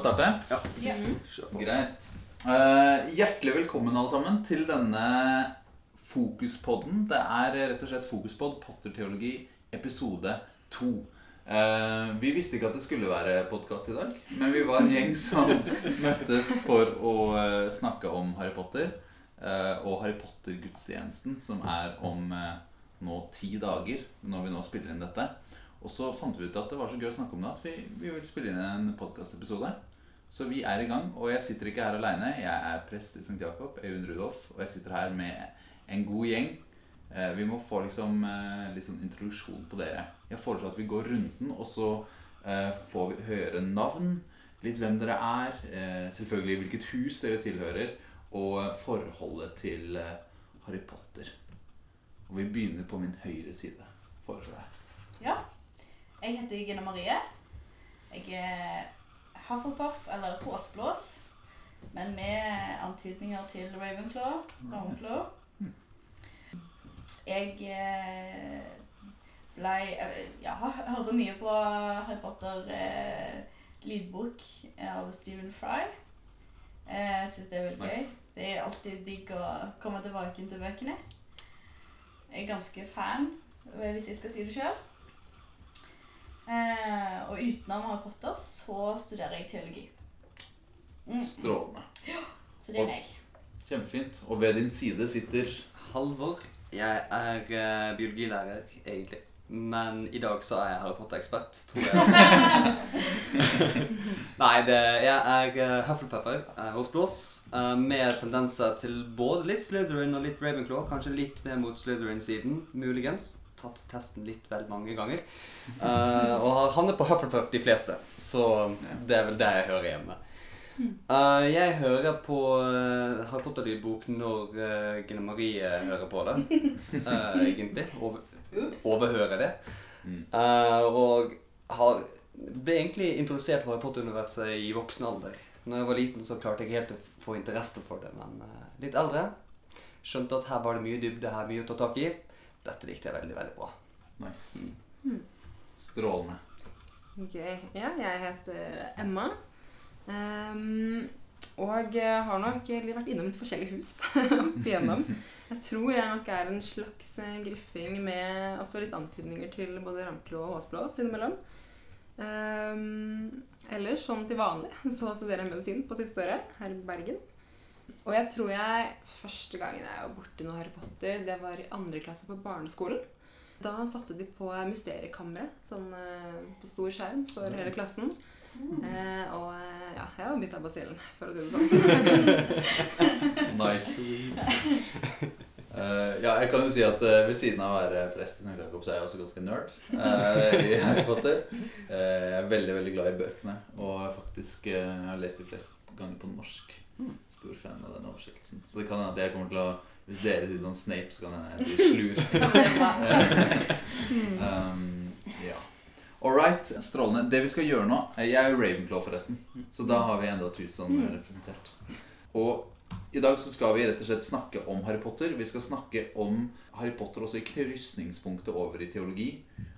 Starte? Ja. Ja. Greit. Uh, hjertelig velkommen alle sammen til denne Fokuspodden. Det er rett og slett Fokuspod Potterteologi episode 2. Uh, vi visste ikke at det skulle være podkast i dag, men vi var en gjeng som møttes for å uh, snakke om Harry Potter. eh, og Harry Potter-gudstjenesten, som er om nå ti dager, når vi nå spiller inn dette. Og så fant vi ut at det var så gøy å snakke om det at vi, vi vil spille inn en podkastepisode. Så vi er i gang, og jeg sitter ikke her aleine. Jeg er prest i St. Jakob, Øyvind Rudolf, og jeg sitter her med en god gjeng. Eh, Vi må få liksom eh, litt sånn introduksjon på dere. Jeg foreslår at vi går runden, og så eh, får vi høre navn, litt hvem dere er, selvfølgelig hvilket hus dere tilhører, og forholdet til Harry Potter. Og vi begynner på min høyre side, foreslår jeg. Ja. Jeg heter Gina Marie. Jeg er Hufflepuff, eller Håsblås. men med antydninger til Ravenclaw. Ravenclaw. Jeg eh, ble eh, Ja, hører mye på Harry Potter eh, lydbok av Stephen Fry. Jeg syns det er veldig gøy. Det er alltid digg å komme tilbake til bøkene. Jeg er ganske fan, hvis jeg skal si det sjøl. Eh, og utenom Harry Potter så studerer jeg teologi. Mm. Strålende. Så det er meg. Kjempefint. Og ved din side sitter Halvor. Jeg er uh, biologilærer, egentlig. Men i dag så er jeg Harry Potter-ekspert, tror jeg. Nei, det, jeg er uh, Hufflepepper uh, hos Blås. eh, med tendenser til både litt Slytherin og litt Ravenclaw. Kanskje litt mer mot Slytherin-siden, muligens. Tatt testen litt vel mange ganger. Uh, og han er på Hufflepuff de fleste. Så det er vel der jeg hører hjemme. Uh, jeg hører på uh, Harry Potter-lydbok når uh, Gine Marie hører på det. eh, egentlig. Over, overhører det. Mm. Eh, og har, ble egentlig introdusert for Harry Potter-universet i voksen alder. Når jeg var liten, så klarte jeg helt å få interesse for det. Men litt eldre skjønte at her var det mye dybde, her mye å ta tak i. Dette likte jeg veldig, veldig bra. Nice. Mm. Strålende. Gøy. Ja, jeg heter Emma. Um, og jeg har nok vært innom litt forskjellige hus opp igjennom. Jeg tror jeg nok er en slags eh, griffing med også litt antydninger til både Ramklo og Håsblå innimellom. Um, ellers, sånn til vanlig, så studerer jeg medisin på siste året her i Bergen. Og jeg tror jeg første gangen jeg var borti noe Harry Potter, det var i andre klasse på barneskolen. Da satte de på Mysteriekammeret, sånn eh, på stor skjerm for hele klassen. Eh, og eh, ja, jeg var bitt av basillen, for å si det sånn. Nice. Uh, ja, jeg kan jo si at uh, ved siden av å være prest i St. Jakob, så er jeg også ganske nerd Uh, i Harry Potter. Eh, jeg er veldig veldig glad i bøkene, og faktisk har lest de fleste ganger på norsk. Stor fan av den oversettelsen. Så det kan hende at jeg kommer til å Hvis dere sier sånn Snape, så kan jeg sier slur. Um, ja. All right, strålende. Det vi skal gjøre nå Jeg er jo Ravenclaw, forresten. Så da har vi enda som er representert. Og i dag så skal vi rett og slett snakke om Harry Potter. Vi skal snakke om Harry Potter også i krysningspunktet over i teologi.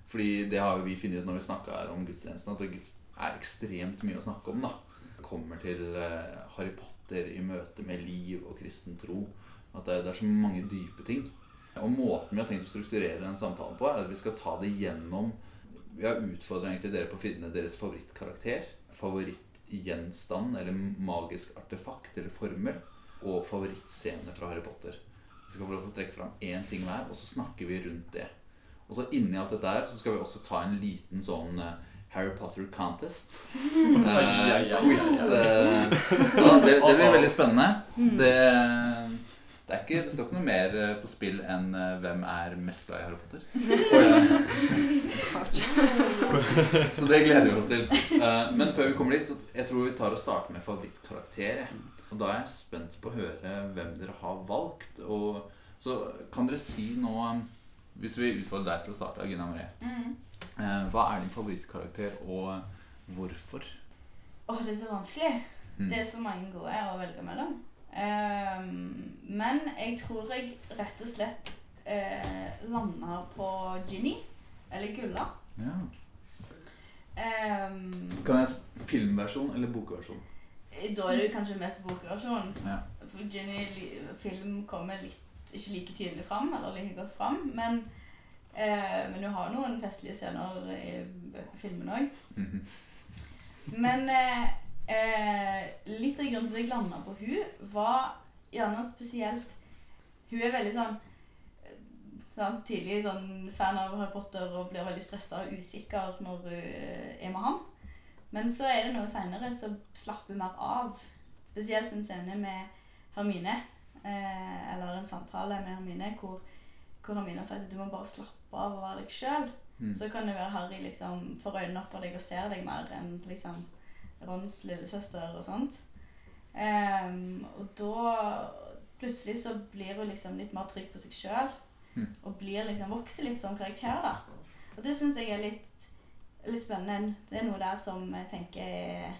Fordi det har jo vi funnet ut når vi snakka om gudstjenesten, at det er ekstremt mye å snakke om. da kommer til eh, Harry Potter i møte med liv og kristen tro. At det, det er så mange dype ting. Og måten vi har tenkt å strukturere den samtalen på, er at vi skal ta det gjennom Vi har utfordra dere på å finne deres favorittkarakter, favorittgjenstand eller magisk artefakt eller formel, og favorittscene fra Harry Potter. Vi skal få trekke fram én ting hver, og så snakker vi rundt det. Og så inni alt dette her så skal vi også ta en liten sånn eh, Harry Potter contest. Eh, quiz. Eh, ja, det, det blir veldig spennende. Det, det, er ikke, det står ikke noe mer eh, på spill enn eh, hvem er mest glad i Harry Potter. så det gleder vi oss til. Eh, men før vi kommer dit, så jeg tror vi tar og starter med favorittkarakter. Og da er jeg spent på å høre hvem dere har valgt. Og så kan dere si nå Hvis vi utfordrer deg til å starte, Gina Marie. Mm. Eh, hva er din favorittkarakter, og hvorfor? Åh, det er så vanskelig. Mm. Det er så mange gode å velge mellom. Ehm, men jeg tror jeg rett og slett uh, lander på Ginny. Eller Gulla. Ja. Um, Kan jeg Filmversjon eller bokversjon? da er det jo kanskje mest bokversjon. Ja. For Ginny film kommer litt, ikke like tydelig fram, eller like godt fram. Men, eh, men hun har noen festlige scener i filmen òg. Mhm. Men eh, eh, litt av grunnen til at jeg landa på hun var gjerne spesielt Hun er veldig sånn sånn, tidlig sånn fan av Harry Potter og blir veldig stressa og usikker når hun eh, er med han. Men så er det noe seinere så slapper mer av. Spesielt en scene med Hermine. Eh, eller en samtale med Hermine hvor, hvor Hermine har sagt at du må bare slappe av og være deg sjøl. Mm. Så kan det være Harry liksom får øynene opp for deg og ser deg mer enn liksom Rons lillesøster og sånt. Um, og da plutselig så blir hun liksom litt mer trygg på seg sjøl. Mm. Og blir liksom vokser litt som karakter, da. Og det syns jeg er litt, litt spennende. Det er noe der som jeg tenker er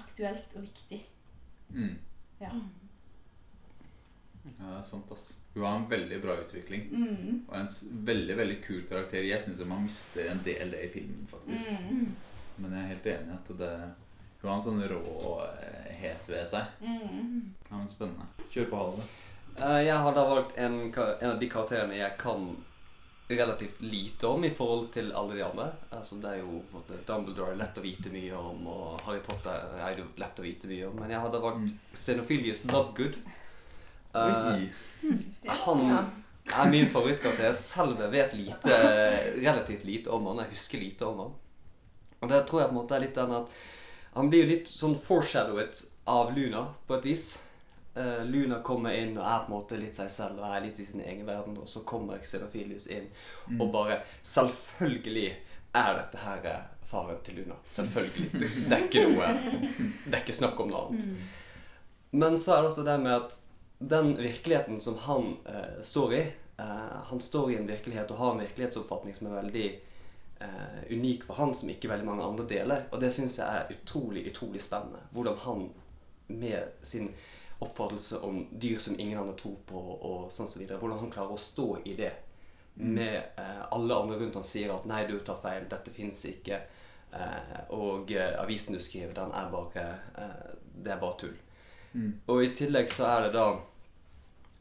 aktuelt og viktig. Mm. Ja. Ja, det er sant, ass. Hun har en veldig bra utvikling. Mm. Og en veldig veldig kul karakter. Jeg syns man mister en del det i filmen, faktisk. Mm. Men jeg er helt enig i at det hun har en sånn råhet ved seg. Mm. Ja, men Spennende. Kjør på, Halvor. Eh, jeg har da valgt en, en av de karakterene jeg kan relativt lite om i forhold til alle de andre. Altså, det er jo på en måte, Dumbledore lett å vite mye om, og Harry Potter er jo lett å vite mye om. Men jeg hadde valgt Mm. Xenophilius Lovegood. Eh. Det han er min favorittkarakter. Selv jeg vet lite, relativt lite om han. Jeg husker lite om han. Og det tror jeg på en måte er litt den at han blir jo litt sånn foreshadowet av Luna, på et vis. Uh, Luna kommer inn og er på en måte litt seg selv og er litt i sin egen verden. Og så kommer Xenophilius inn Mm. og bare Selvfølgelig er dette her eh, faren til Luna. Selvfølgelig. Det, det er ikke noe Det er ikke snakk om noe annet. Men så er det også det med at den virkeligheten som han eh, står i eh, Han står i en virkelighet og har en virkelighetsoppfatning som er veldig eh, unik for han, som ikke veldig mange andre deler. Og det syns jeg er utrolig, utrolig spennende. Hvordan han med sin oppfattelse om dyr som ingen andre tror på, og sånn så videre, hvordan han klarer å stå i det. Med eh, alle andre rundt han sier at 'nei, du tar feil, dette fins ikke'. Eh, og eh, avisen du skriver, den er bare eh, Det er bare tull. Mm. Og i tillegg så er det da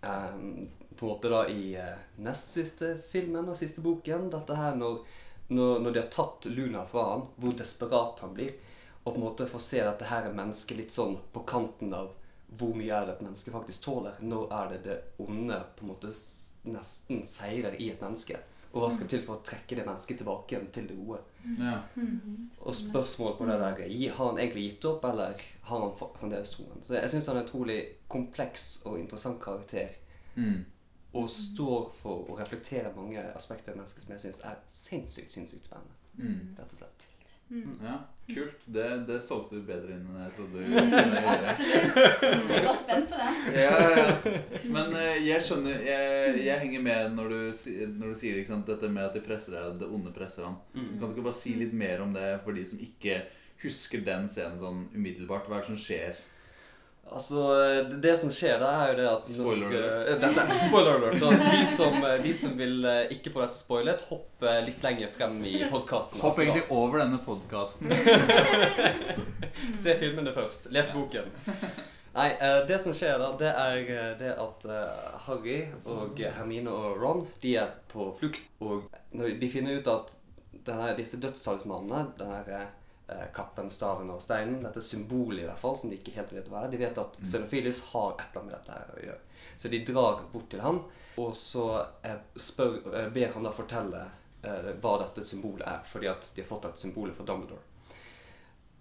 ehm, På en måte da i uh, nest siste filmen og siste boken Dette her når, når, når de har tatt Luna fra han, hvor desperat han blir. Og på en måte få se dette her mennesket litt sånn på kanten av hvor mye er det et menneske faktisk tåler. Når er det det onde på en måte nesten seirer i et menneske? Og hva skal til for å trekke det mennesket tilbake igjen til det gode? Ja. Og spørsmål på det der Har han egentlig gitt opp, eller har han fremdeles troen? Så jeg syns han er en utrolig kompleks og interessant karakter. Mm. Og står for å reflektere mange aspekter av mennesket som jeg syns er sinnssykt sinnssykt spennende. Mm. rett og slett. Ja, kult. Det, det solgte du bedre inn enn jeg trodde. Mm, absolutt. Jeg var spent på det. Ja, ja, ja. Men eh, jeg skjønner jeg, jeg henger med når du, når du sier ikke sant, dette med at de presser deg, det onde presser han. Mm. Kan du ikke bare si litt mer om det for de som ikke husker den scenen sånn umiddelbart? Hva er det som skjer? Altså, det- det som skjer da, er jo det at Spoiler alert. eh, dette, er- spoiler alert. Så de som, eh, de som vil eh, ikke få dette spoilet, hopp eh, litt lenger frem i podkasten. Hopp egentlig over denne podkasten. Se filmene først. Les boken. Nei, det som skjer da, det er det at Harry og Hermine og Ron de er på flukt. Og når de finner ut at denne, disse dødstalsmannene, den her eh, kappen, staven og steinen, dette symbolet i hvert fall, som de ikke helt vet hva er, de vet at Xenophilius har et eller annet med dette her å gjøre. Så de drar bort til han, og så eh, spør, eh, ber han da fortelle eh, hva dette symbolet er, fordi at de har fått et symbol fra Dumbledore.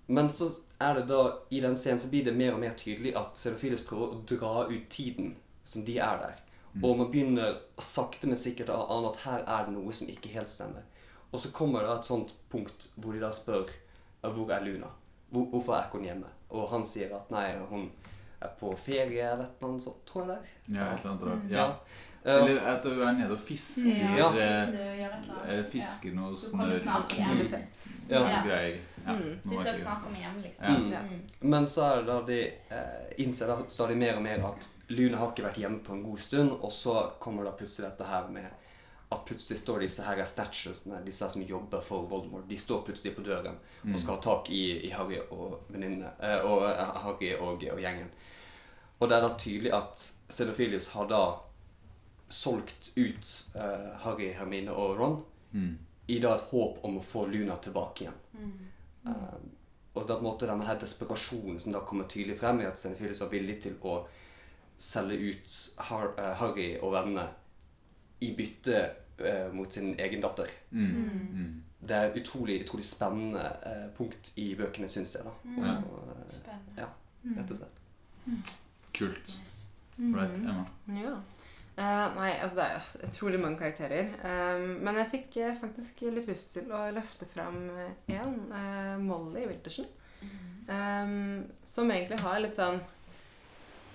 Men så er det da, i den scenen så blir det mer og mer tydelig at Xenophilius prøver å dra ut tiden som de er der. Og man begynner sakte, men sikkert å ane at her er det noe som ikke helt stemmer. Og så kommer det et sånt punkt hvor de da spør «Ja, hvor er Luna? Hvor, hvorfor er ikke hun hjemme? Og han sier at nei, hun er på ferie eller et eller annet sånt, tror jeg det er. Ja, et eller annet rart. Ja. Ja. Eller at du er nede og fisker. Ja. eh, eh. Fisker noe Du kommer snørr. snart hjem. Aktivitet. ja. Ja. Greier. Ja, Mm. nå skal snakke om hjem, liksom. Ja. Mm. Ja. Mm. Men så er det da de eh, innser da stadig mer og mer at Luna har ikke vært hjemme på en god stund, og så kommer da plutselig dette her med at plutselig står disse her statuesene, disse her som jobber for Voldemort, de står plutselig på døren Mm. og skal ha tak i, i Harry og venninne, Eh, og eh, Harry og, og gjengen. Og det er da tydelig at Xenophilius har da solgt ut eh, Harry, Hermine og Ron Mm. i da et håp om å få Luna tilbake igjen. Eh, og det er på en måte denne her desperasjonen som da kommer tydelig frem i at Xenophilius var villig til å selge ut Har eh, Harry og vennene i bytte eh, mot sin egen datter. Mm. Mm. Det er et utrolig, utrolig spennende eh, punkt i bøkene, syns jeg. da. Ja. Og, eh, Spennende. ja, rett og slett. Kult. Yes. Right, Emma. Ja. Uh, nei, altså det er utrolig mange karakterer. Um, men jeg fikk uh, faktisk litt lyst til å løfte fram én, Molly Wiltersen. Um, som egentlig har litt sånn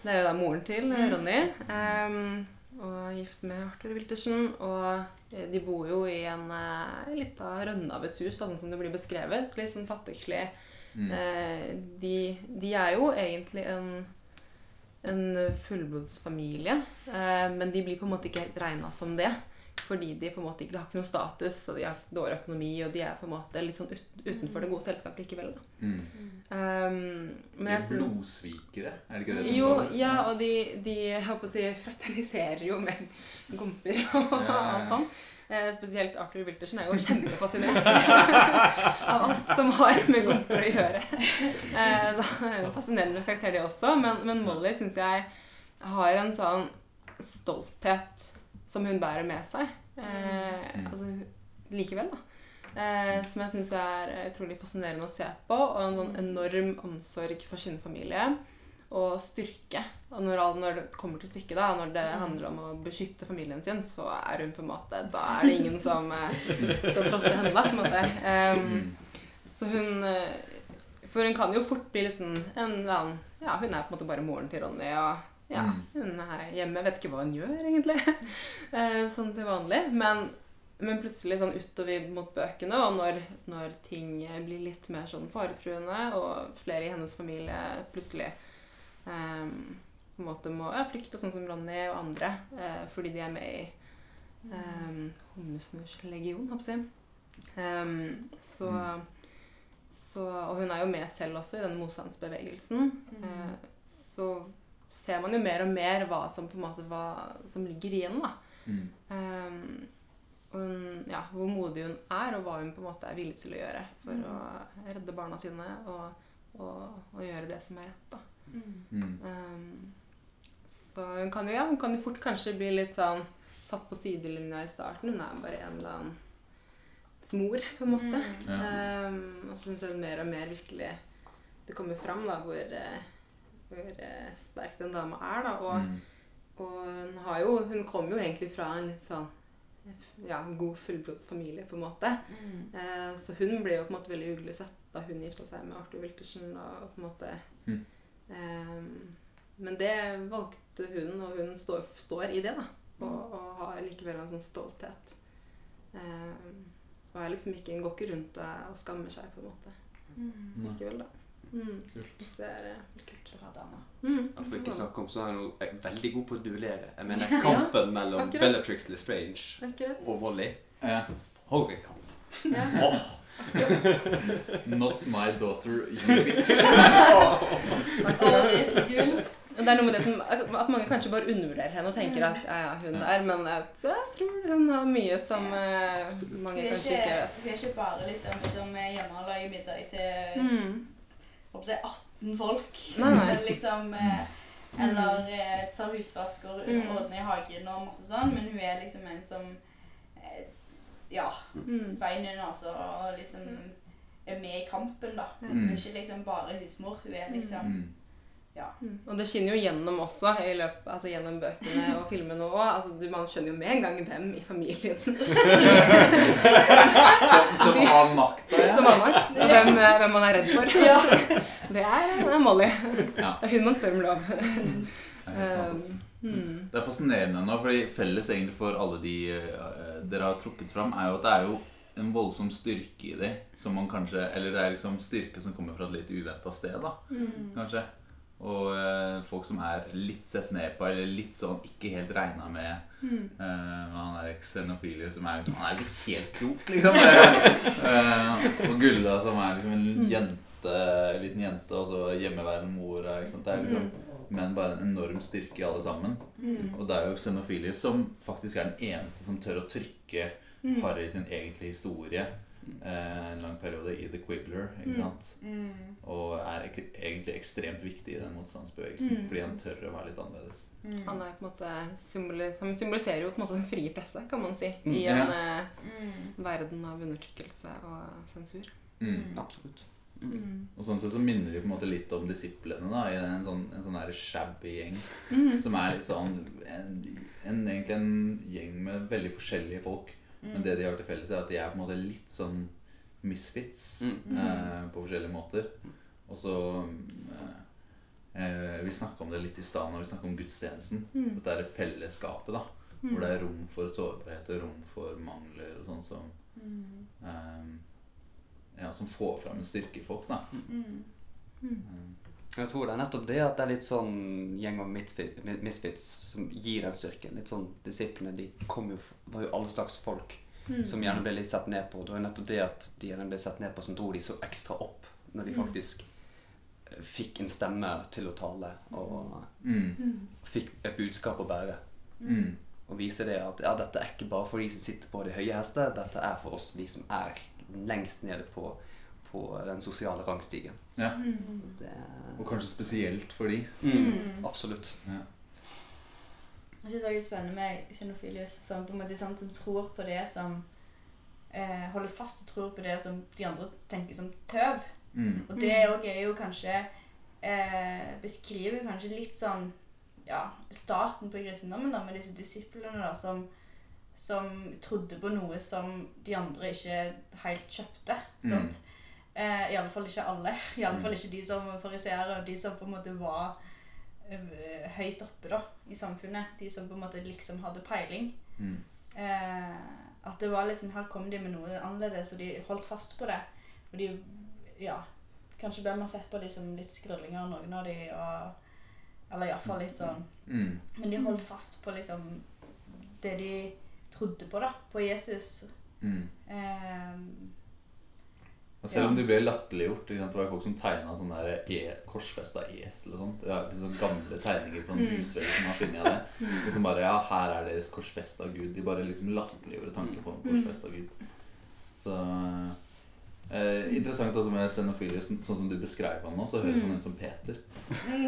Det er jo da moren til eh, Ronny. Um, og er gift med Arthur Wiltersen. Og eh, de bor jo i en eh, lita rønne av et hus, da, sånn som det blir beskrevet. Litt sånn fattigslig. Mm. Eh, de, de er jo egentlig en, en fullblodsfamilie, eh, men de blir på en måte ikke helt regna som det. Fordi de på en måte ikke de har ikke noe status, og de har dårlig økonomi, og de er på en måte litt sånn ut, utenfor det gode selskapet likevel. Da. Mm. Um, men De er blodsvikere, er det ikke det? jo, det ja, og de, de jeg håper å si, fraterniserer jo med gomper og Ja, ja, ja. alt sånn. Eh, spesielt Arthur Wiltersen er jo kjempefascinert av alt som har med gomper å gjøre. Eh, så han er en fascinerende karakter, det også. Men, men Molly syns jeg har en sånn stolthet som hun bærer med seg. Eh, Mm. altså likevel, da. Eh, som jeg syns er utrolig fascinerende å se på. Og en sånn enorm omsorg for sin familie. Og styrke. Og når, når det kommer til stykket, da, når det handler om å beskytte familien sin, så er hun på en måte Da er det ingen som eh, skal trosse henne, da, på en måte. Um, Mm. så hun eh, For hun kan jo fort bli liksom en eller annen Ja, hun er på en måte bare moren til Ronny, og ja, Mm. hun er hjemme, vet ikke hva hun gjør, egentlig. Eh, sånn til vanlig. Men, men plutselig sånn utover mot bøkene, og når, når ting blir litt mer sånn faretruende, og flere i hennes familie plutselig um, på en måte må ja, flykte, sånn som Ronny og andre, eh, fordi de er med i um, Humlesnurrslegion, holdt jeg um, å si. Ehm, så, så Og hun er jo med selv også i den motstandsbevegelsen. Eh, så ser man jo mer og mer hva som på en måte hva som ligger igjen. da. Mm. Um, hun, ja, hvor modig hun er, og hva hun på en måte er villig til å gjøre for Mm. å redde barna sine og, og, og gjøre det som er rett. da. Mm. Um, så hun kan, jo, ja, hun kan jo fort kanskje bli litt sånn satt på sidelinja i starten. Hun er bare en eller annen smor, på en måte. Mm. Ja. Ehm, og så syns jeg mer og mer virkelig det kommer fram da, hvor, eh, hvor eh, sterk den dama er. da, og Mm. og hun har jo Hun kom jo egentlig fra en litt sånn ja, god fullblodsfamilie, på en måte. Mm. Eh, så hun ble jo på en måte veldig uglesett da hun gifta seg med Arthur Wiltersen. Og på en måte Mm. eh, Men det valgte hun, og hun står, står i det, da. Og, og har likevel en sånn stolthet. Eh, og er liksom ikke, går ikke rundt og, og skammer seg, på en måte. Mm. Likevel, da. Mm. Kult. Så det er eh, kult. Bra dame. Mm. Og For ikke å snakke om, så er hun eh, veldig god på å duellere. Jeg mener kampen mellom akkurat. Bellatrix Lestrange Akkurat. og Wally. Ja. Ja. Åh, Not my daughter, you bitch. Det er. Det er noe med det som, At mange kanskje bare undervurderer henne og tenker at ja, ja, hun der, men jeg, jeg tror hun har mye som eh, Absolutt. mange Vi er kanskje ikke, ikke vet. vi er ikke bare liksom, liksom hjemme og lager middag til Mm. Håper jeg, 18 folk. Nei, nei. Liksom, eh, eller eh, tar husvask og Mm. ordner i hagen og masse sånn. Men hun er liksom en som eh, Ja, Mm. bein under nesa og liksom er med i kampen, da. Hun er ikke liksom bare husmor. Hun er liksom Mm. Mm. Og det skinner jo gjennom også, i løpet, altså gjennom bøkene og filmene òg. Altså, man skjønner jo med en gang hvem i familien Som, som har makta, ja. som har makt, og hvem, eh, hvem man er redd for. Ja. Det er, det er Molly. Ja. Det er hun man spør om lov. Det er helt sant. Mm. Det er fascinerende nå, fordi felles egentlig for alle de eh, dere har trukket fram, er jo at det er jo en voldsom styrke i det, som man kanskje Eller det er liksom styrke som kommer fra et litt uventa sted, da, Mm. kanskje. Og eh, folk som er litt sett ned på, eller litt sånn ikke helt regna med. Mm. Uh, han er xenofile som er liksom, Han er ikke helt klok, liksom. uh, og Gulla som er liksom en jente, liten jente, og så hjemmeværende mor. Det er liksom men bare en enorm styrke i alle sammen. Mm. Og det er jo Xenophilius som faktisk er den eneste som tør å trykke Mm. Harry sin egentlige historie en lang periode i The Quibbler. ikke sant? Mm. Og er ek egentlig ekstremt viktig i den motstandsbevegelsen. Mm. Fordi han tør å være litt annerledes. Mm. Han, er på en måte symboli han symboliserer jo på en måte den frie presse, kan man si, Mm, i en ja. Mm. verden av undertrykkelse og sensur. Mm. Absolutt. Mm. Og sånn sett så minner de på en måte litt om disiplene da, i en sånn, en sånn shabby gjeng. Mm. Som er litt sånn en, en, Egentlig en gjeng med veldig forskjellige folk. Men det de har til felles, er at de er på en måte litt sånn misfits Mm. eh, på forskjellige måter. Og så eh, eh, Vi snakka om det litt i stad når vi snakka om gudstjenesten. Mm. Dette er fellesskapet, da. Hvor det er rom for sårbarhet og rom for mangler og sånn som Mm. eh, Ja, som får fram en styrke i folk, da. Mm. Jeg tror det er nettopp det at det er litt sånn gjeng av misfits som gir den styrken. Litt sånn Disiplene de kom jo, var jo alle slags folk Mm. som gjerne ble litt sett ned på. Det var jo nettopp det at de gjerne ble sett ned på, som dro de så ekstra opp når de Mm. faktisk eh, fikk en stemme til å tale og mm, Mm. fikk et budskap å bære. mm, Og vise det at ja, dette er ikke bare for de som sitter på de høye hester, dette er for oss de som er lengst nede på, på den sosiale rangstigen. ja. Mm. Det, Og kanskje spesielt for de. mm, absolutt. Jeg syns det er spennende med xenofilius, som på en måte som tror på det som eh, Holder fast og tror på det som de andre tenker som tøv. Mm, Og det òg er jo kanskje eh, Beskriver kanskje litt sånn ja, starten på kristendommen, da, med disse disiplene da, som, som trodde på noe som de andre ikke helt kjøpte. Sant? Eh, I alle fall ikke alle. I alle fall ikke de som fariseere, og de som på en måte var eh, høyt oppe da, i samfunnet. De som på en måte liksom hadde peiling. mm, Eh, at det var liksom Her kom de med noe annerledes, og de holdt fast på det. Og de Ja, kanskje ble man sett på liksom litt skrullinger, noen av de, og Eller iallfall litt sånn mm, Men de holdt fast på liksom det de trodde på, da. På Jesus. mm. Eh, Og selv om de ble latterliggjort Det var folk som tegna sånn der e korsfesta esel og sånt. Det er sånne gamle tegninger på en Mm. husvegg som har funnet av det. Liksom bare Ja, her er deres korsfesta Gud. De bare liksom latterliggjorde tanken på en korsfesta Gud. Så eh, Interessant altså med Xenophilius, sånn som du beskrev han nå, så høres han ut som Peter.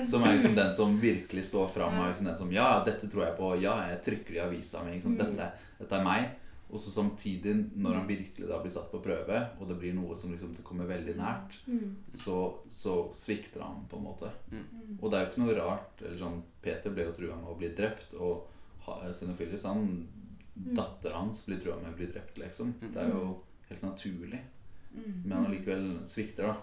Som er liksom den som virkelig står fram. Og liksom den som Ja, dette tror jeg på. Ja, jeg trykker det i avisa mi. Liksom. Dette, dette er meg. Og så samtidig, når han virkelig da blir satt på prøve, og det blir noe som liksom kommer veldig nært, Mm. så, så svikter han på en måte. Mm. Og det er jo ikke noe rart. eller sånn, Peter ble jo trua med å bli drept, og ha- han han, Datteren hans, blir trua med å bli drept, liksom. Det er jo helt naturlig. mm, Men allikevel svikter, da.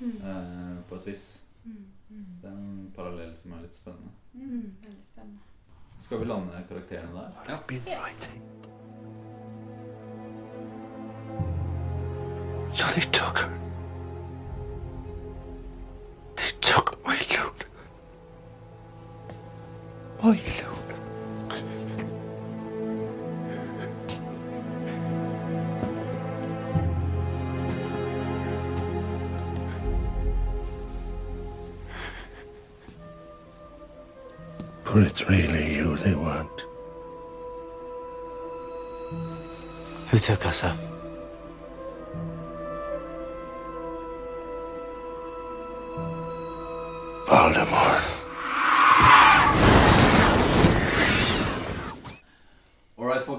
Mm. Eh, på et vis. mm, mm, Det er en parallell som er litt spennende. mm. Veldig spennende. Skal vi lande karakterene der? I've been writing. So they took her. They took my loot. My loot. But it's really you they want. Who took us up?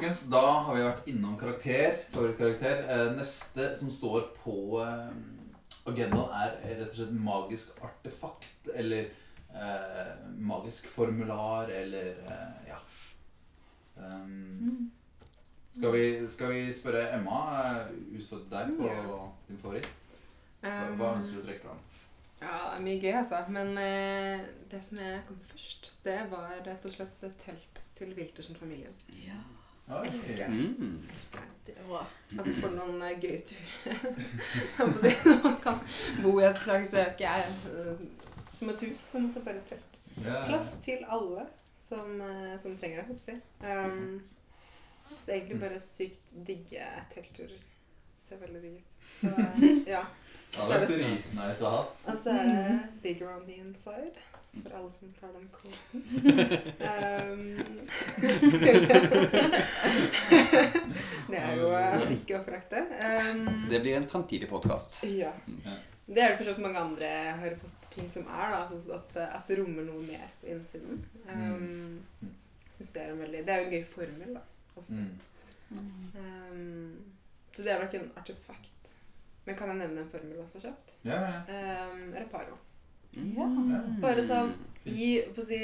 Folkens. Da har vi vært innom karakter. Favorittkarakter. Eh, neste som står på eh, agendaen, er rett og slett magisk artefakt. Eller eh, magisk formular, eller eh, ja. Um, skal, vi, skal vi spørre Emma eh, ut fra deg på din favoritt? Hva, hva ønsker du å trekke fram? Ja, det er mye gøy, altså. Men eh, det som jeg kom først, det var rett og slett et telt til Wiltersen-familien. Ja. Elsker det. Mm. Elsker det. Det var Altså for noen uh, gøye turer. Man kan bo i et slags eh, ikke jeg, eh, som et hus. Det måtte bare telt. Plass til alle som, eh, som trenger det, håper jeg. Um, så egentlig bare sykt digge teltturer. Ser veldig digg ut. Så ja. Det er vært dritnice å ha. Og så er det bigger on the inside. For alle som tar den koden. Um, det er jo eh, ikke å forakte. Um, Det blir en fremtidig podkast. ja. Det er det forstått mange andre Harry Potter-ting som er, da. Altså at, at det rommer noe mer på innsiden. Um, Mm. synes det er en veldig Det er jo en gøy formel, da. Også. Mm. Um, så det er nok en artefakt. Men kan jeg nevne en formel også kjapt? Ja, ja. Um, reparo. Ja. ja. Bare sånn i på å si,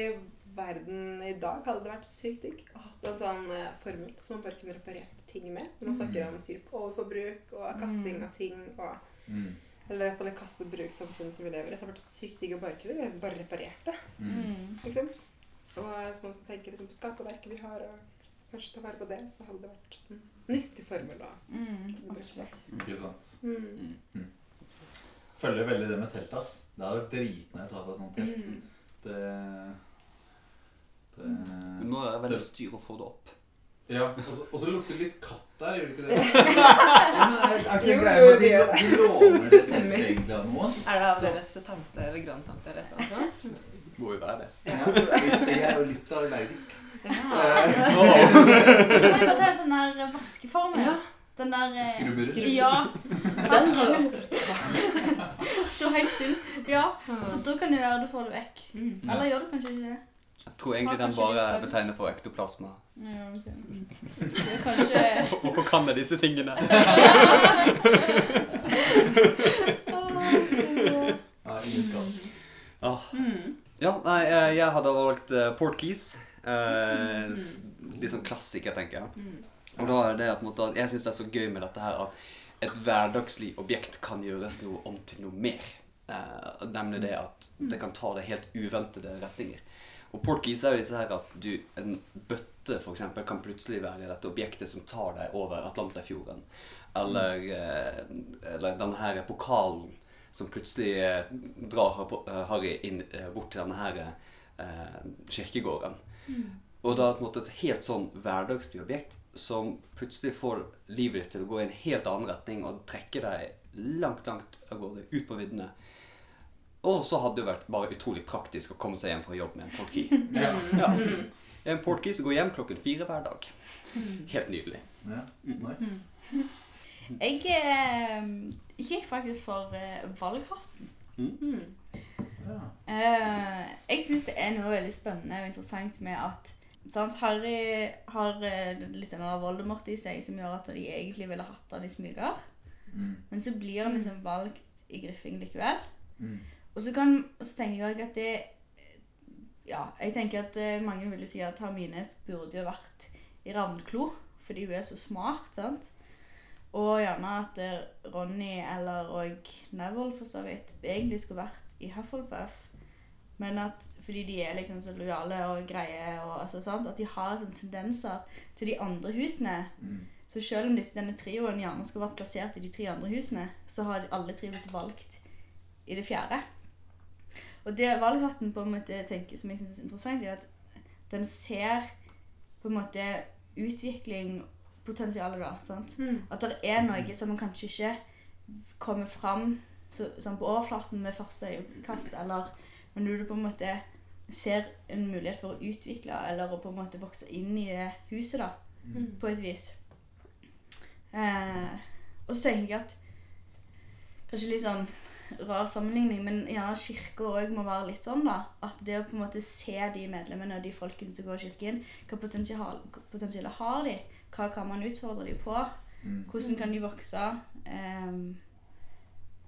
verden i dag hadde det vært sykt digg å ha en sånn eh, formel som man bare kunne reparert ting med. Når man snakker om typ overforbruk og kasting av ting og Mm. Eller på det kaste-bruk-samfunnet som vi lever i. Så har det vært sykt digg å bare kunne bare reparert det. Mm. Mm. liksom. Og hvis man skal tenke liksom, på skaperverket vi har, og kanskje ta vare på det, så hadde det vært en nyttig formel. da. Mm, absolutt. Ikke sant. Mm. Følger veldig det med telt, ass. Det hadde vært dritnice å ha et sånt telt. Mm. Det, det Men Nå er det veldig styr å få det opp. Ja, og så- og så lukter det litt katt der, gjør det ikke det? Ja, men er, er ikke det Jo, greia med at de, jo, de låner det Stemmer. egentlig av noen? Er det av Så- deres tante eller grandtante eller et eller annet sånt? Må jo være det. Ja, jeg, er jo litt allergisk. Du kan jo ta en sånn der vaskeformel. Ja. Den der eh, Skrubberer. Ja. Den har jeg også. Stå helt stille. Ja, for da kan du gjøre det, får det vekk. Mm. Ja. Eller gjør du kanskje ikke det? Jeg tror egentlig den bare betegner for ektoplasma. Ja, ok. Det er kanskje Hvorfor kan jeg disse tingene? Ja, ingen skam. Ah. Mm. Ja, nei, eh, jeg hadde valgt Port Portkeys. Uh, litt sånn klassiker, tenker jeg. Mm. Og da er det på en måte at jeg syns det er så gøy med dette her at et hverdagslig objekt kan gjøres noe om til noe mer. Eh, nemlig det at det kan ta det helt uventede retninger. Og Portkeys er jo disse her at du, en bøtte for eksempel, kan plutselig være dette objektet som tar deg over Atlanterfjorden. Eller, eh, eller denne her pokalen som plutselig eh, drar Harry inn, eh, bort til denne her eh, kirkegården. Og da på en måte et helt sånn hverdagslig objekt som plutselig får livet ditt til å gå i en helt annen retning og trekke deg langt, langt av gårde, ut på viddene. Og så hadde det vært bare utrolig praktisk å komme seg hjem fra jobb med en portkey. Ja. Ja. En portkey som går hjem klokken fire hver dag. Helt nydelig. ja. Nice. Jeg eh, gikk faktisk for eh, valghatten. Mm. Ja. Eh, jeg syns det er noe veldig spennende og interessant med at sant, Harry har eh, litt av Voldemort i seg som gjør at de egentlig ville hatt han i smyger. Mm. Men så blir han liksom valgt i Griffing likevel. Mm. Og så, kan, og så tenker jeg at det Ja, jeg tenker at eh, mange vil jo si at Hermine burde jo vært i Ravnklo, fordi hun er så smart, sant? Og gjerne at eh, Ronny eller og Neville for så vidt egentlig skulle vært i Hufflepuff. Men at fordi de er liksom så lojale og greie, og altså, sant? at de har sånne tendenser til de andre husene. Mm. Så selv om disse, denne trioen gjerne skulle vært plassert i de tre andre husene, så har alle tre blitt valgt i det fjerde. Og det valghatten på en måte tenker, som jeg synes er interessant, er at den ser på en måte utvikling, potensialet da, sant? Mm. At det er noe som man kanskje ikke kommer fram så, sånn på overflaten med første øyekast, eller men når du på en måte ser en mulighet for å utvikle, eller å på en måte vokse inn i det huset da, Mm. på et vis. Eh, og så tenker jeg at Kanskje litt sånn rar sammenligning, men gjerne kirka òg må være litt sånn, da. At det å på en måte se de medlemmene og de folkene som går i kirken, hva potensial, potensial har de? Hva kan man utfordre dem på? Mm. Hvordan kan de vokse? Um,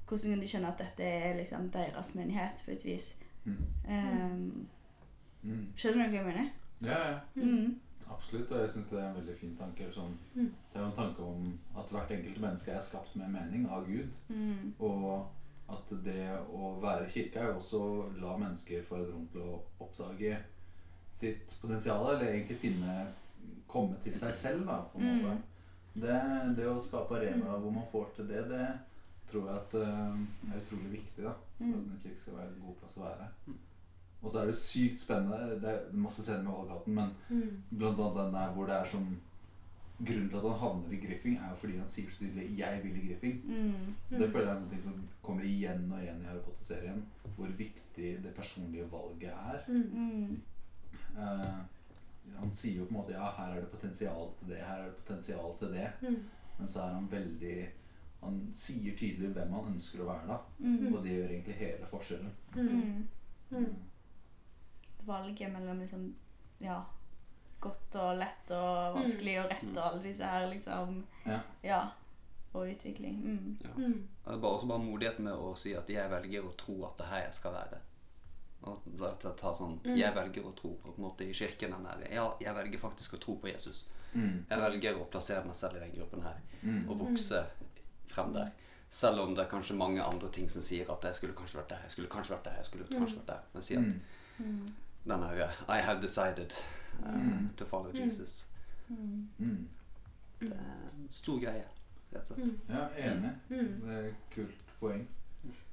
hvordan kan de kjenne at dette er liksom deres menighet, på et vis? Mm. Ehm, Mm. skjønner du hva jeg mener? Ja, ja. Mm. Absolutt, og jeg syns det er en veldig fin tanke. Sånn, Mm. det er jo en tanke om at hvert enkelt menneske er skapt med mening av Gud. Mm. Og at det å være kirke er jo også å la mennesker få et rom til å oppdage sitt potensial, eller egentlig finne Komme til seg selv, da, på en Mm. måte. Det, det å skape arenaer hvor man får til det, det tror jeg at det er utrolig viktig da, for at Mm. en kirke skal være en god plass å være. Mm. Og så er det sykt spennende. Det er masse scener med Valgaten, men Mm. blant annet den der hvor det er som Grunnen til at han havner i Griffing, er jo fordi han sier så tydelig 'jeg vil i Griffing'. Mm. Det føler jeg er noe som kommer igjen og igjen i Harry Potter-serien. Hvor viktig det personlige valget er. Mm. Mm. Eh, han sier jo på en måte 'ja, her er det potensial til det', 'her er det potensial til det'. Mm. Men så er han veldig Han sier tydelig hvem han ønsker å være, da. Mm. Og det gjør egentlig hele forskjellen. Mm. Mm. Mm. Valget mellom liksom Ja. Godt og lett og vanskelig og rett og alle disse her liksom Ja. Ja. Og utvikling. Mm. Ja. Mm. Det er bare også bare modighet med å si at jeg velger å tro at det er her jeg skal være. Og rett og slett sånn, Mm. Jeg velger å tro på, på en måte i kirken den der, Ja, jeg velger faktisk å tro på Jesus. Mm. Jeg velger å plassere meg selv i den gruppen her. Mm. Og vokse frem der. Selv om det er kanskje mange andre ting som sier at jeg skulle kanskje vært der, jeg skulle kanskje vært der, jeg skulle kanskje vært der. Men si at Mm. Mm. den høye I have decided uh, Mm. to follow Mm. Jesus. Mm. Mm. Det er en stor greie, rett og slett. Mm. Ja, enig. Mm. Det er et kult poeng.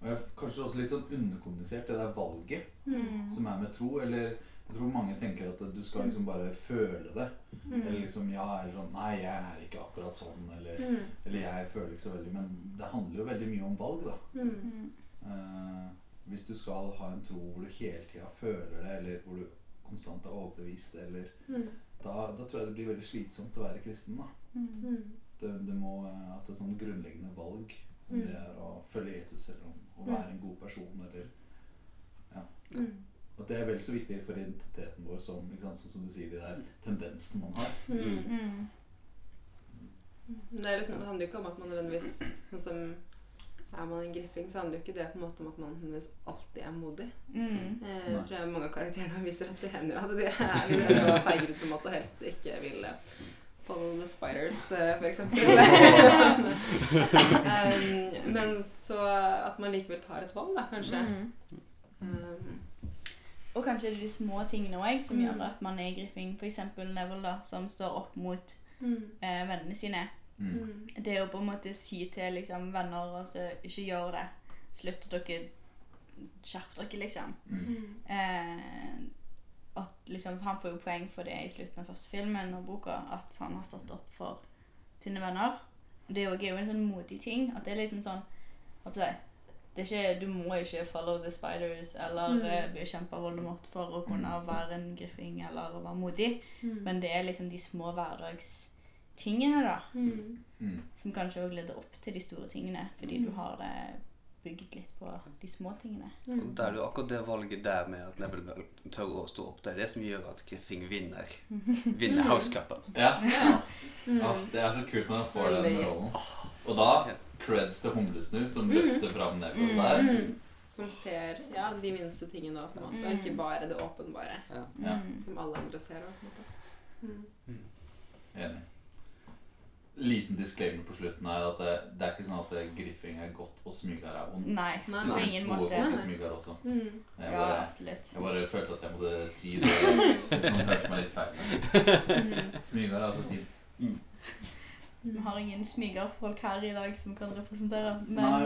Og jeg, kanskje også litt sånn underkommunisert, det der valget Mm. som er med tro. Eller jeg tror mange tenker at du skal liksom bare føle det. Eller Mm. liksom ja, eller sånn Nei, jeg er ikke akkurat sånn. Eller, Mm. eller jeg føler ikke så veldig. Men det handler jo veldig mye om valg, da. Mm. Eh, hvis du skal ha en tro hvor du hele tida føler det, eller hvor du konstant er overbevist, eller Mm. da, da tror jeg det blir veldig slitsomt å være kristen. da. Mm. Det, det må, at er sånn grunnleggende valg. Om Mm. det er å følge Jesus, eller om å være en god person, eller Mm. At det er vel så viktig for identiteten vår som, ikke sant, som du sier, de der tendensen man har. Mm. Mm. Det, er liksom, det handler jo ikke om at man nødvendigvis sånn som Er man en griffing, så handler jo ikke det på en måte om at man nødvendigvis alltid er modig. Mm. Eh, jeg tror jeg mange av karakterene viser at det hender jo at de er vil gå feiger ut på en måte og helst ikke vil eh, follow the spiders, eh, for eksempel. um, men så at man likevel tar et valg, da, kanskje. Mm. Um, Og kanskje det er de små tingene også, som Mm. gjør at man er i griffing. For eksempel Neville, da, som står opp mot mm, eh, vennene sine. Mm. mm, Det å på en måte si til liksom, venner altså, ikke gjør det. Slutt dere Skjerp dere, liksom. Mm. mm, Eh, at liksom, Han får jo poeng for det i slutten av første filmen og boka, at han har stått opp for sine venner. Det er jo- en sånn modig ting. At det er liksom sånn jeg ikke, Du må ikke follow the spiders eller Mm. eh, bekjempe Voldemort for å kunne være en griffing eller være modig. mm, Men det er liksom de små hverdagstingene da, mm, Mm. som kanskje òg leder opp til de store tingene. Fordi Mm. du har det bygget litt på de små tingene. mm. Det er jo akkurat det valget der med at Neville tør å stå opp. Det er det som gjør at Griffing vinner Vinner House Cupen. Ja. ja. Mm. Det er så kult når han får den rollen. Og da creds til Humlesnu, som løfter fram Neville der. Mm. Som ser ja, de minste tingene òg, på en måte. Ikke bare det åpenbare, Ja. Mm. som alle andre ser òg, på en måte. Mm. Enig. Liten disclaimer på slutten her at det, det er ikke sånn at Griffing er godt og Smygar er ondt. Nei, Nei, på nei. ingen måte. folk også. Mm. Jeg Ja, bare, absolutt. jeg bare følte at jeg måtte si det hvis noen hørte meg litt feil. Smyger Smygar er altså fint. Vi har ingen smygerfolk her i dag som kan representere, men Nei,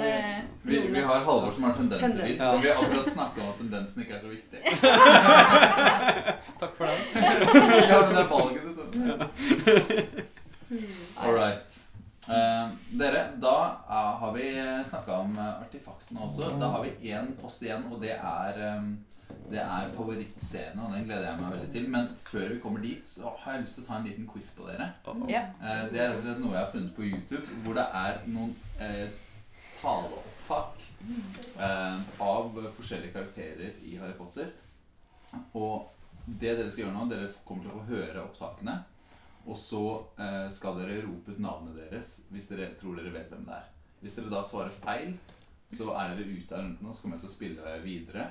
vi, Vi, vi har Halvor som har tendenser Tendens. litt. Så vi har akkurat snakka om at tendensen ikke er så viktig. Takk for den. ja, men det er valget, liksom. All right. Uh, dere, da eh, har vi snakka om eh, artefaktene også. Da har vi én post igjen, og det er eh, det er favorittscene, og den gleder jeg meg veldig til. Men før vi kommer dit, så har jeg lyst til å ta en liten quiz på dere. Uh -oh. yeah. det er rett og slett noe jeg har funnet på YouTube, hvor det er noen eh, taleopptak eh, av forskjellige karakterer i Harry Potter. Og det dere skal gjøre nå, dere kommer til å få høre opptakene. Og så eh, skal dere rope ut navnet deres hvis dere tror dere vet hvem det er. Hvis dere da svarer feil, så er dere ute av runden, og så kommer jeg til å spille videre.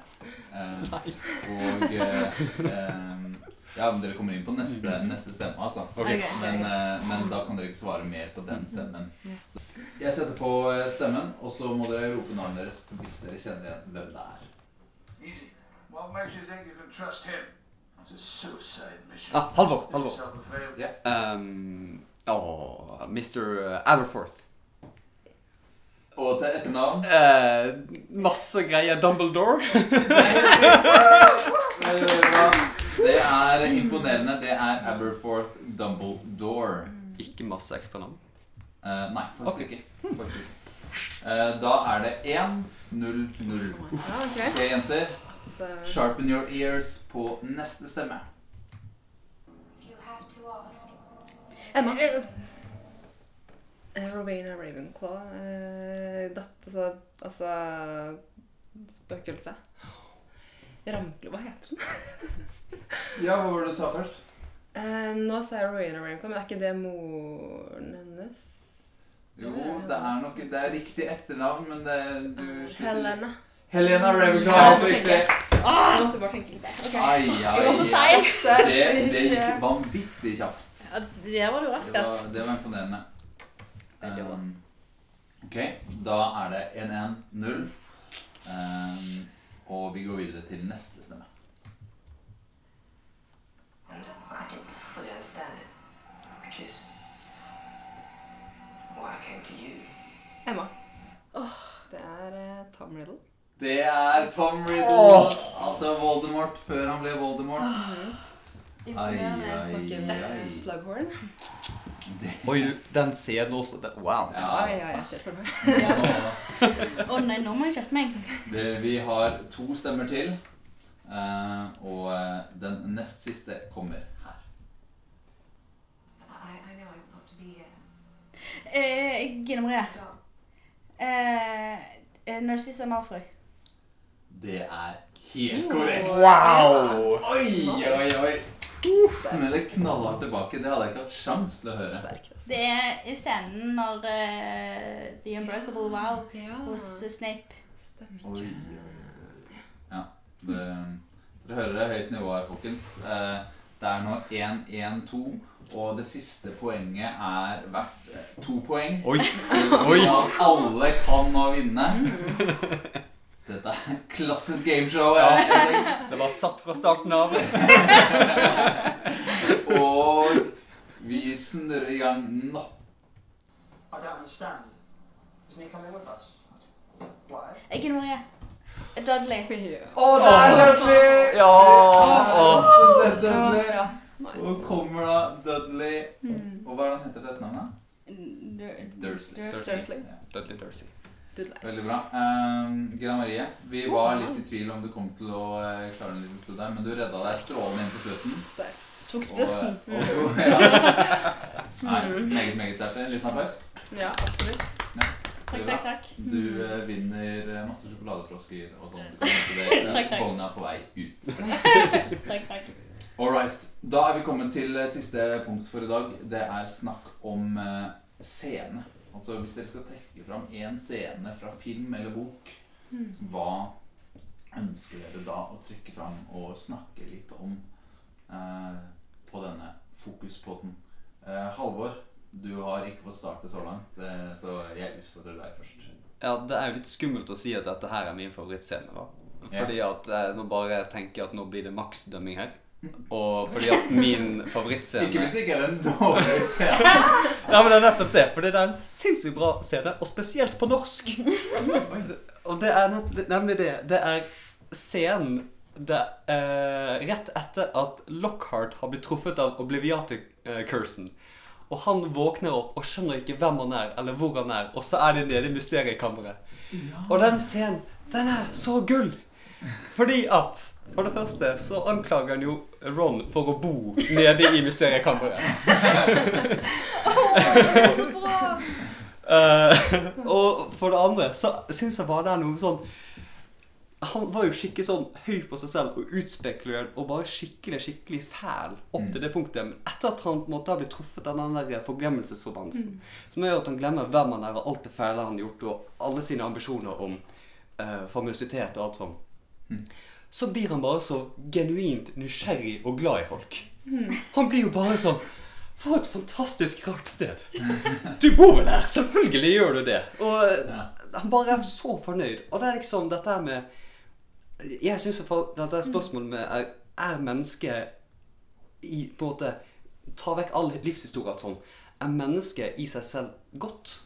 Eh, og eh, eh, Ja, men dere kommer inn på neste, neste stemme, altså. Ok, ok. Men, eh, men da kan dere ikke svare mer på den stemmen. Jeg setter på eh, stemmen, og så må dere rope navnet deres hvis dere kjenner igjen hvem det er. Easy. What makes you think you can trust him? It's a suicide mission. Ah, Halvor. Halvor. yourself a favor. Um, oh, Mr. Aberforth. Og til etternavn Eh, masse greier. Dumbledore. Det er imponerende. Det er Aberforth Dumbledore. Ikke masse ekstra navn. Eh, nei, faktisk okay. ikke. Faktisk ikke. Eh, da er det 1-0-0. Ja, ok. Ok, jenter. Sharpen your ears på neste stemme. You have to ask. Emma. Eh, Rowena Ravenclaw. Eh, datt, altså, altså Spøkelse. Ramklo, hva heter den? Ja, hva var det du sa først? Eh, nå sa jeg Rowena Ravenclaw, men er ikke det moren hennes? Jo, det er nok Det er riktig etternavn, men det du Helena. Helena Ravenclaw. Ja, Helt riktig. Ah, jeg måtte bare tenke litt der. Ok. Ai, ai, Det. Det, gikk vanvittig kjapt. Ja, det var du Det var, det var imponerende. Um, ok, da er det 1-1-0. Um, og vi går videre til neste stemme. Emma. I didn't fully understand it, which is why I came to you. Emma. Det er uh, Tom Riddle. Det er Tom Riddle. Altså Voldemort før han ble Voldemort. Imponerende. Ai, snakker. er Oi, den scenen også. den, wow. Ja, ja, ja, jeg ser for meg. Å nei, nå må jeg skjerpe meg. det, vi har to stemmer til. Uh, og eh, den nest siste kommer her. I, I know I'm not to be here. Eh, Gine Marie. Narcissa Malfrøy. Det er helt korrekt. Wow! Oi, oi, oi. Smeller knallhardt tilbake. Det hadde jeg ikke hatt sjans til å høre. Det er i scenen når uh, The Unbreakable Wow Ja, hos Snape. stemmer. Oi. Ja. Det, dere hører det høyt nivå her, folkens. Uh, Det er nå 1-1-2, og det siste poenget er verdt eh, to poeng. Oi. Så alle kan nå vinne. Dette er klassisk gameshow. Ja. Det var satt fra starten av. Og vi snurrer i gang nå. I don't understand. Isn't he coming with us? Why? Gine Marie. Dudley. Å, det er Dudley! Ja. Rett og slett Dudley. Og kommer da Dudley Og hva er det han heter til etternavnet? Dursley. Dursley. Dursley. Ja. Dudley Dursley. Veldig bra. Um, Gina Marie, vi var litt i tvil om du kom til å eh, klare en liten stund der, men du redda deg strålende inn på slutten. Sterkt. Tok Og, og, og, ja. Nei, meget, meget sterkt. En liten applaus. Ja, absolutt. Takk, takk, takk. Du uh, vinner eh, masse sjokoladefrosker og sånt. Du kan hente det Takk, takk. Vogna på vei ut. Takk, takk. All right. Da er vi kommet til siste punkt for i dag. Det er snakk om uh, scene. Altså hvis dere skal trekke fram én scene fra film eller bok, hva ønsker dere da å trekke fram og snakke litt om eh, på denne fokuspodden? Eh, Halvor, du har ikke fått starte så langt, eh, så jeg utfordrer deg først. Ja, det er jo litt skummelt å si at dette her er min favorittscene. da. Ja. Fordi at eh, nå bare tenker jeg at nå blir det maksdømming her. Og fordi at min favorittscene Ikke hvis det ikke er en dårlig scene. Nei, men det er nettopp det. Fordi det er en sinnssykt bra scene, og spesielt på norsk. Og det er nemlig det. Det er scenen det, eh, rett etter at Lockhart har blitt truffet av Obliviatic-cursen. Og han våkner opp og skjønner ikke hvem han er, eller hvor han er, og så er de nede i mysteriekammeret. Og den scenen, den er så gull! Fordi at For det første så anklager han jo Ron for å bo nede i mysteriekammeret. Eh, og for det andre så syns jeg bare det er noe sånn Han var jo skikkelig sånn høy på seg selv og utspekulert og bare skikkelig skikkelig fæl opp til det punktet. Men etter at han på en måte har blitt truffet av den der forglemmelsesforbandelsen, som gjør at han glemmer hvem han er og alt det fæle han har gjort, og alle sine ambisjoner om uh, famøsitet og alt sånt, så blir han bare så genuint nysgjerrig og glad i folk. Han blir jo bare sånn For et fantastisk rart sted. Du bor vel her? Selvfølgelig gjør du det. Og Ja. han bare er så fornøyd. Og det er liksom dette her med Jeg syns dette spørsmålet med er, er mennesket i på en måte Ta vekk all livshistorie sånn. Er mennesket i seg selv godt?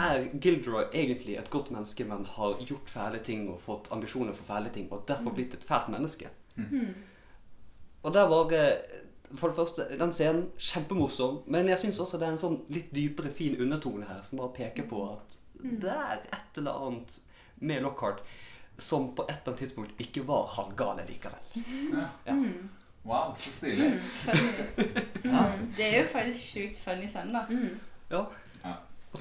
Er Gilderoy egentlig et godt menneske, men har gjort fæle ting og fått ambisjoner for fæle ting, og derfor blitt et fælt menneske? Og der var eh, For det første, den scenen kjempemorsom, men jeg syns også det er en sånn litt dypere, fin undertone her, som bare peker på at det er et eller annet med Lockhart som på et eller annet tidspunkt ikke var halvgale likevel. Ja. Ja. Wow, så stilig. Ja, det er jo faktisk sjukt funny scene, da. Ja. Ja.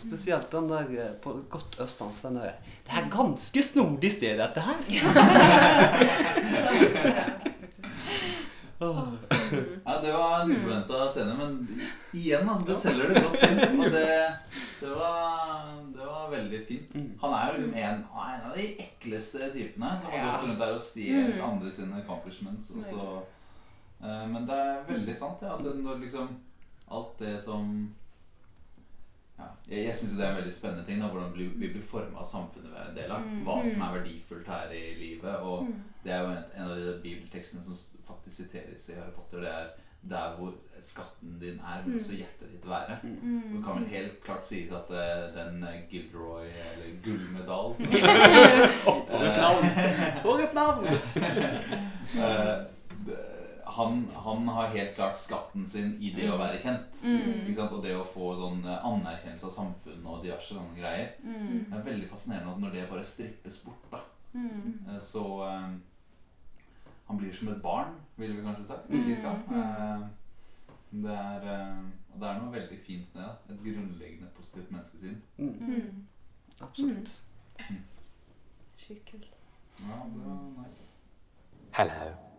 Spesielt den der eh, på godt østlandsk. Den der Det er ganske snodig sted, dette her. Ja, det var en uforventa scene, men igjen, altså, du selger det godt inn. Og det, det, var, det var veldig fint. Mm. Han er jo liksom en, en av de ekleste typene som har gått rundt der og stjålet Mm. andre sine accomplishments. Og så, eh, men det er veldig sant, ja, at når liksom alt det som ja, Jeg, jeg syns det er en veldig spennende ting, da, hvordan vi, vi blir forma av samfunnet vi er en del av. Mm. Hva som er verdifullt her i livet. Og det er jo en, en av de bibeltekstene som faktisk siteres i Harry Potter. Det er der hvor skatten din er, vil også hjertet ditt være. Mm. Det kan vel helt klart sies at uh, den Gilroy Gilderoy, eller gullmedal For et navn! For et navn! Han, han har helt klart skatten sin i det å være kjent. Mm. Ikke sant? Og det å få sånn eh, anerkjennelse av samfunnet og diverse sånne greier. Mm. Det er veldig fascinerende at når det bare strippes bort, da, Mm. eh, så um, Han blir som et barn, ville vi kanskje sagt, i Mm, kirka. mm. Eh, det, er, uh, og det er noe veldig fint med det. Et grunnleggende positivt menneskesyn. Mm. Mm. Absolutt. Sjukt kult. Ja, det var nice. Hello.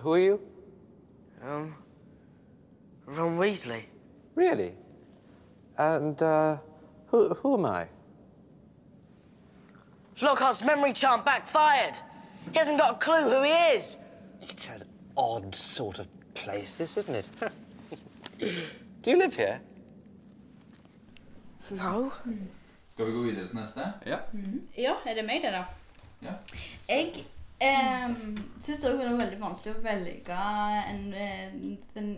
Who are you? Um, Ron Weasley. Really? And uh, who, who am I? Lockhart's memory charm backfired. He hasn't got a clue who he is. It's an odd sort of place, this, isn't it? Do you live here? No. Skal vi gå videre til neste? Ja. Ja, er det meg, det, da? Ja. Jeg eh, syns det var veldig vanskelig å velge en, eh, den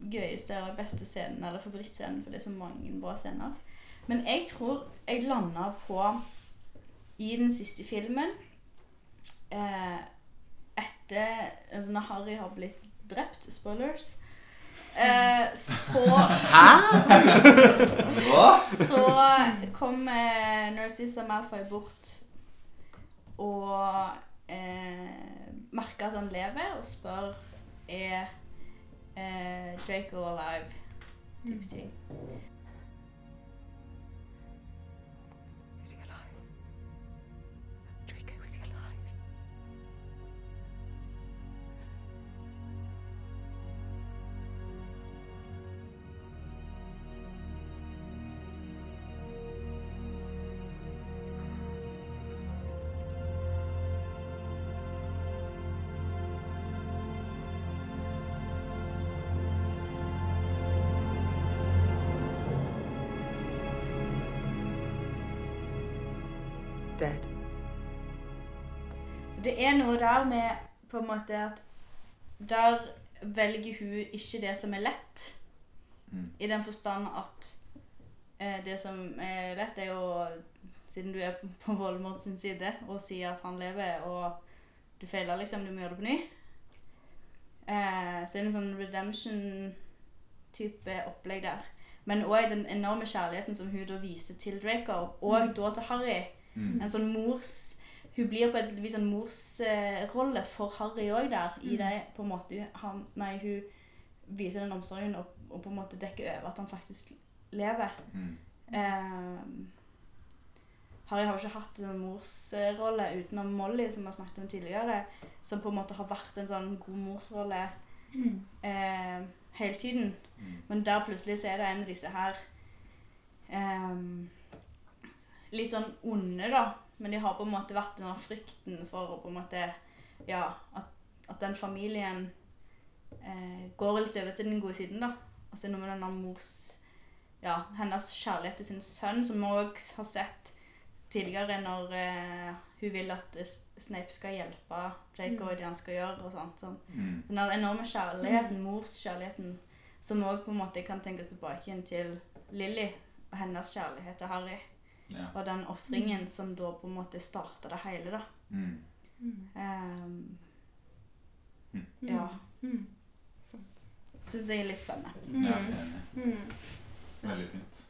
gøyeste eller beste scenen eller favorittscenen, for det er så mange bra scener. Men jeg tror jeg landa på i den siste filmen eh, Etter altså Når Harry har blitt drept, spoilers, eh, så Hæ?! så kom eh, Narcissa Malfoy bort og eh, merker at han lever, og spør er eh, Draco alive. Type ting. Er noe der med på en måte at der velger hun ikke det som er lett. Mm. I den forstand at eh, det som er lett, er jo Siden du er på Voldemort sin side og sier at han lever, og du feiler, liksom, du må gjøre det på ny. Eh, så er det en sånn redemption-type opplegg der. Men òg den enorme kjærligheten som hun da viser til Draco, og da til Harry. Mm. En sånn mors Hun blir på et vis en morsrolle for Harry òg der. I det på en måte han, Nei, hun viser den omsorgen og, og på en måte dekker over at han faktisk lever. Mm. Eh, Harry har jo ikke hatt en morsrolle utenom Molly, som vi har snakket om tidligere, som på en måte har vært en sånn god morsrolle eh, hele tiden. Mm. Men der plutselig så er det en av disse her ehm, Litt sånn onde, da. Men de har på en måte vært den frykten for å på en måte Ja, at, at den familien eh, går litt over til den gode siden, da. Og så er det noe med denne mors Ja, hennes kjærlighet til sin sønn, som vi òg har sett tidligere når eh, hun vil at Snape skal hjelpe Draco i det han skal gjøre. og sånt, sånn. Mm. Den enorme kjærligheten, morskjærligheten, som òg på en måte kan tenkes tilbake igjen til Lily. hennes kjærlighet til Harry. Ja. Og den ofringen som da på en måte starta det hele, da. Mm. Um, Mm. ja. Mm. Sant. Syns jeg er litt spennende. Ja, er enig. Mm. Veldig fint.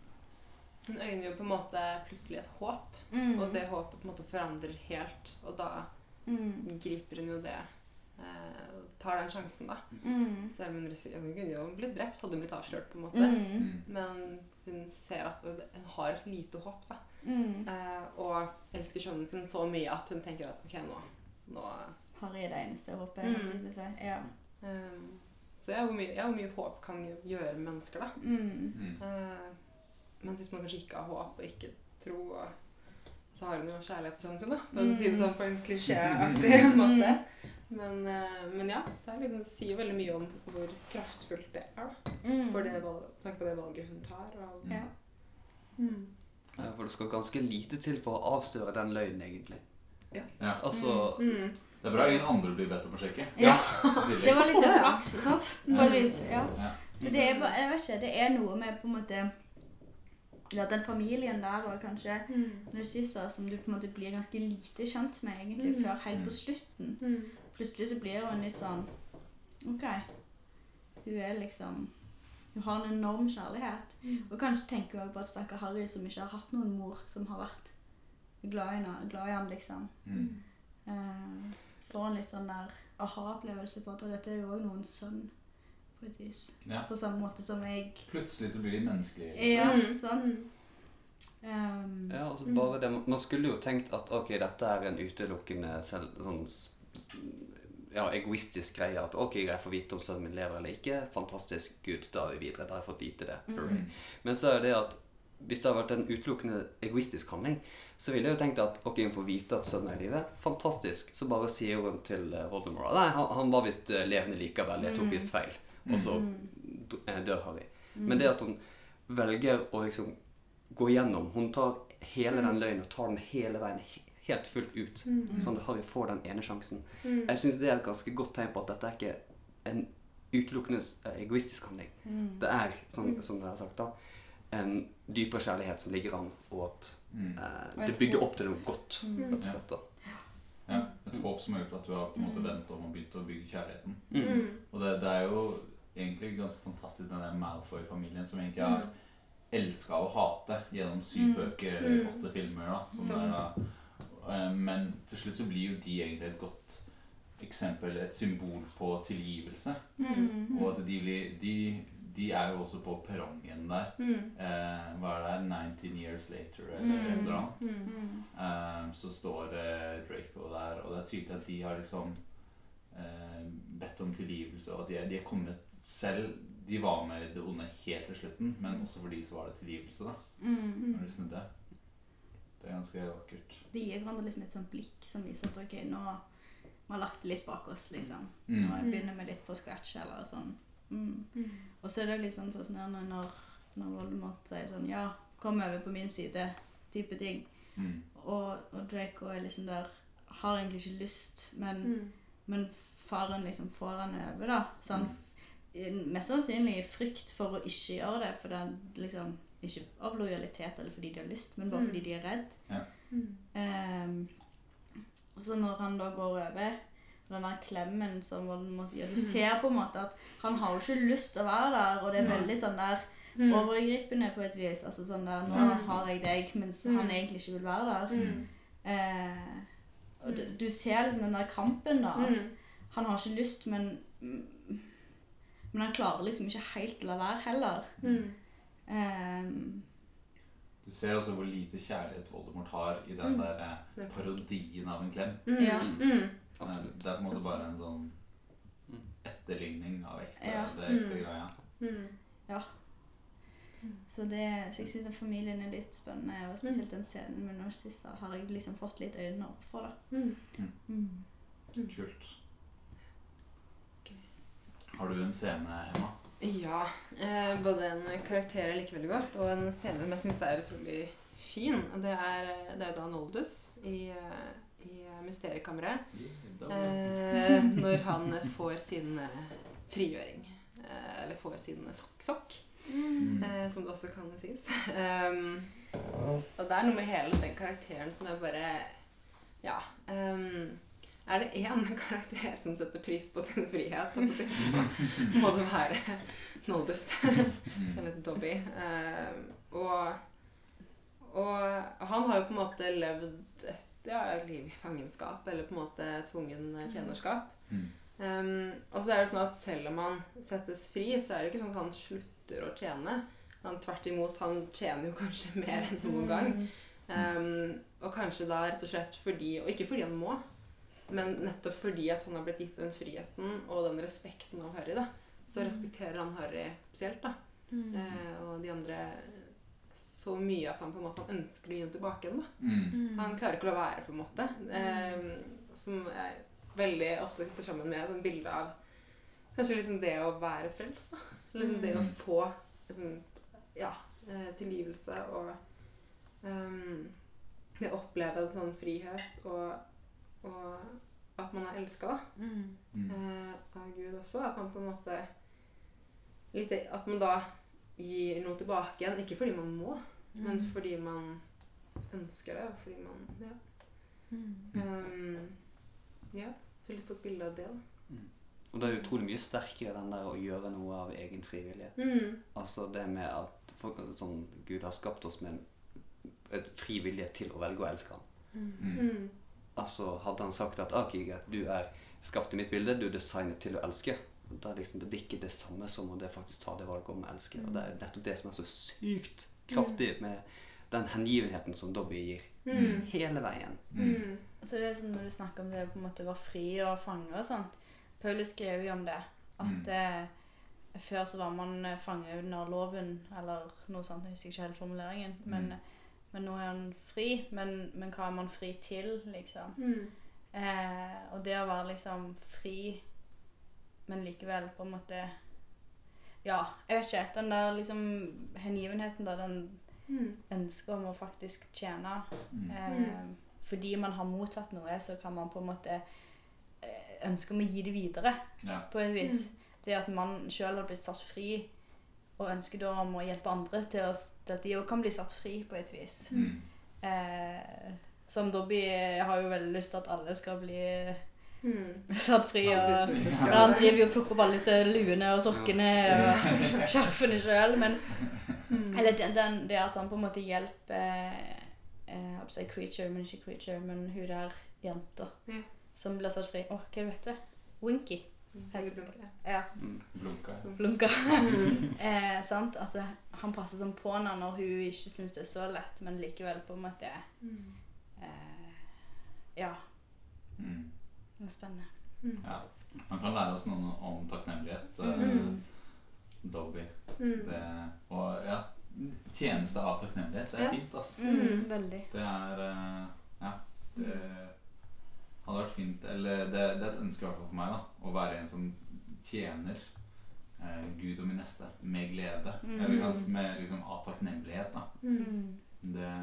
Hun øyner jo på en måte plutselig et håp, Mm. og det håpet på en måte forandrer helt. Og da Mm. griper hun jo det. Eh, tar den sjansen, da. Mm. Selv om hun kunne jo blitt drept, hadde hun blitt avslørt, på en måte. Mm. Mm. Men hun ser at hun har lite håp, da. Mm. Eh, og elsker sønnen sin så mye at hun tenker at ok, nå, nå Har jeg det eneste håpet. Mm. Ja. Um, Så ja, hvor mye, ja, hvor mye håp kan gjøre med mennesker, da. Mm. Mm. Eh, mens hvis man kanskje ikke har håp og ikke tro, og, så har hun jo kjærlighet til sønnen sin, da. For å si det sånn på en klisjéaktig måte. Men, eh, men ja, det er liksom, sier veldig mye om hvor kraftfullt det er. Mm. For det tanke på det valget hun tar. Og, Mm. Ja. mm. Ja, for det skal ganske lite til for å avsløre den løgnen, egentlig. Ja. ja. Altså Mm. Det er bra ingen andre blir bedt om å sjekke. Ja. Det var liksom flaks, sant? På et vis. Ja. Ja. Så det er jeg vet ikke, det er noe med på en måte ja, den familien der og kanskje Mm. Narcissa som du på en måte blir ganske lite kjent med egentlig Mm. før helt Mm. på slutten. Mm. Plutselig så blir hun litt sånn OK. Hun er liksom Hun har en enorm kjærlighet. Mm. Og kanskje tenker hun også på at stakkar Harry som ikke har hatt noen mor som har vært glad i, glad i han, liksom. Mm. Uh, får en litt sånn der aha-opplevelse på at dette er jo òg noens sønn, på et vis. Ja. På samme måte som jeg Plutselig så blir de menneskelige. liksom. Ja, sånn. Um, Ja, altså bare det, Man skulle jo tenkt at ok, dette er en utelukkende selv, sånn, ja, egoistisk greie. At ok, jeg får vite om sønnen min lever eller ikke. Fantastisk, gud, da er vi videre. Da har jeg fått vite det. Mm. Men så er det at hvis det hadde vært en utelukkende egoistisk handling, så ville jeg jo tenkt at ok, hun får vite at sønnen er i live. Fantastisk. Så bare sier hun til eh, Voldemort Nei, han, han var visst eh, levende likevel. Jeg tok visst feil. Og så eh, dør Harry. Men det at hun velger å liksom gå gjennom Hun tar hele den løgnen og tar den hele veien helt fullt ut. Sånn at Harry får den ene sjansen. Mm. Jeg syns det er et ganske godt tegn på at dette er ikke en utelukkende eh, egoistisk handling. mm. Det er, som, som dere har sagt, da, en dypere kjærlighet som ligger an, og at Mm. eh, det bygger opp til noe godt. Mm. rett og slett, da. Ja, et håp som har gjort at du har på en måte vendt om og begynt å bygge kjærligheten. Mm. Mm. Og det, det er jo egentlig ganske fantastisk, den der Malfoy-familien som egentlig har elska å hate gjennom syv Mm. bøker eller Mm. åtte filmer. da, som er, da. Eh, Men til slutt så blir jo de egentlig et godt eksempel, et symbol på tilgivelse. Mm. Og at de, blir, de, de er jo også på perrongen der. Mm. Eh, hva er det? 19 years later, eller Mm. et eller annet. Mm. Mm. Eh, så står eh, Draco der, og det er tydelig at de har liksom eh, bedt om tilgivelse, og at de er, de er kommet selv De var med det onde helt til slutten, men også for de så var det tilgivelse, da. Mm. Når de snudde. Det er ganske vakkert. Det gir hverandre liksom et sånt blikk som viser at ok, nå vi har lagt det litt bak oss, liksom. Mm. Nå begynner vi litt på scratch, eller sånn. Mm. Mm. Og så er det litt sånn fascinerende når, når Voldemort sier sånn Ja, kom over på min side, type ting. Mm. Og, og Draco er liksom der Har egentlig ikke lyst, men, Mm. men faren liksom får han over, da. Så han mest sannsynlig i frykt for å ikke gjøre det, for det er liksom Ikke av lojalitet eller fordi de har lyst, men bare Mm. fordi de er redd. Ja. Mm. Ehm, og så når han da går over den der klemmen som ja, Du ser på en måte at han har jo ikke lyst til å være der, og det er veldig sånn der Mm. overgripende på et vis. Altså sånn der Nå Mm. har jeg deg, mens Mm. han egentlig ikke vil være der. Mm. Eh, og du, du ser liksom den der kampen, da. At Mm. han har ikke lyst, men Men han klarer liksom ikke helt å la være heller. Mm. Ehm, Du ser også hvor lite kjærlighet Voldemort har i den Mm. der eh, parodien av en klem. Mm. Ja. Mm. Absolutt. Det er på en måte bare en sånn Mm. etterligning av ekte, Ja. det ekte Mm. greia. Mm. så, det, så jeg syns familien er litt spennende, og spesielt den scenen med Narcissa har jeg liksom fått litt øynene opp for. da. Mm. Mm. Kult. Har du en scene, Emma? Ja. Eh, både en karakter jeg liker veldig godt, og en scene som jeg syns er utrolig fin. Og Det er, eh, det er da Noldus i, eh, i Mysteriekammeret. Eh, når han får sin eh, frigjøring. Eh, eller får sin sokk. sokk. Mm. eh, som det også kan sies. Um, og det er noe med hele den karakteren som er bare Ja. Um, er det én karakter som setter pris på sin frihet, og på sin, må det være Noldus. Eller Dobby. Uh, og, og han har jo på en måte levd et, ja, liv i fangenskap, eller på en måte tvungen tjenerskap. Mm. Um, og så er det sånn at selv om han settes fri, så er det ikke sånn at han slutter å tjene. Han tvert imot, han tjener jo kanskje mer enn noen gang. Um, og kanskje da rett og slett fordi Og ikke fordi han må, men nettopp fordi at han har blitt gitt den friheten og den respekten av Harry, da. Så respekterer han Harry spesielt, da. Eh, og de andre så mye at han på en måte han ønsker å gi dem tilbake igjen. da. Mm. Han klarer ikke å la være, på en måte. Eh, som jeg veldig ofte knytter sammen med et bilde av kanskje liksom det å være frelst. da. Liksom det å Mm. få liksom, ja, eh, tilgivelse og um, det å oppleve en sånn frihet og, og at man er elska Mm. eh, av Gud også. At man på en måte litt, At man da gir noe tilbake igjen. Ikke fordi man må, men Mm. fordi man ønsker det. Og fordi man Ja. Mm. Ehm, ja. Så litt på et bilde av det, da. Og det er utrolig mye sterkere den der å gjøre noe av egen frivillighet. Mm. Altså det med at folk, sånn, Gud har skapt oss med et frivillighet til å velge å elske han. Mm. Altså Hadde han sagt at ah, Kiga, du er skapt i mitt bilde, du er designet til å elske, da er liksom, det blir ikke det samme som å det faktisk ta det valget om å elske. Og det er nettopp det som er så sykt kraftig med den hengivenheten som Dobby gir. Mm. Hele veien. Mm. Så det er sånn når du snakker om det på en måte være fri og fange og sånt. Paulus skrev jo om det. At eh, før så var man eh, fange under loven, eller noe sånt. Jeg husker ikke helt formuleringen. Men, Mm. Men nå er han fri. Men, men hva er man fri til, liksom? Mm. Eh, og det å være liksom fri, men likevel på en måte Ja, jeg vet ikke. Den der liksom hengivenheten, da. Den Mm. ønsket om å faktisk tjene. Mm. Eh, fordi man har mottatt noe, så kan man på en måte eh, ønske om å gi det videre. Ja. På et vis. Det at man sjøl har blitt satt fri, og ønsker da om å hjelpe andre til, å, til at de òg kan bli satt fri på et vis. Mm. Eh, som Dobby har jo veldig lyst til at alle skal bli Mm. satt fri. Og, ja, han driver jo og plukker opp alle disse luene og sokkene og skjerfene sjøl. Men Mm. eller den, den, det at han på en måte hjelper eh, si creature, men ikke creature, men hun der jenta Ja. som blir satt fri. Å, hva heter det Winky. Veldig bra. Ja. Mm. Blunka. Blunka. eh, sant? At det, han passer sånn på henne når hun ikke syns det er så lett, men likevel på en måte Mm. eh, Ja. Mm. Det er spennende. Ja. Man kan lære oss noe om takknemlighet. eh, Mm. Dobby. Mm. Det, og ja, tjeneste av takknemlighet. Det er Ja. fint, ass. Mm, veldig. Det er eh, Ja. Det hadde vært fint Eller det, det er et ønske i hvert fall for meg, da. Å være en som tjener eh, Gud og min neste med glede. Mm. Eller sant? med liksom av takknemlighet, da. Mm. Det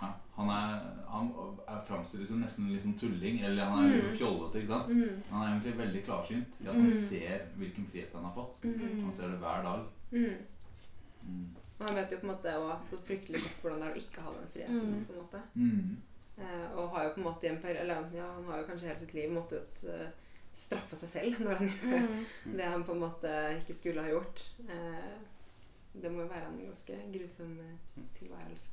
ja, Han er Han er framstilles jo nesten litt som tulling. Eller han er liksom Mm. fjollete, ikke sant? Mm. Han er egentlig veldig klarsynt i at han Mm. ser hvilken frihet han har fått. Mm. Han ser det hver dag. Mm. Mm. Og han vet jo på en måte også så fryktelig godt hvordan det er å ikke ha den friheten. Mm. på en måte. Mm. Eh, og har jo på en måte i en periode ja, han har jo kanskje hele sitt liv måttet eh, straffe seg selv når han gjør Mm. det han på en måte ikke skulle ha gjort. Eh, det må jo være en ganske grusom eh, tilværelse.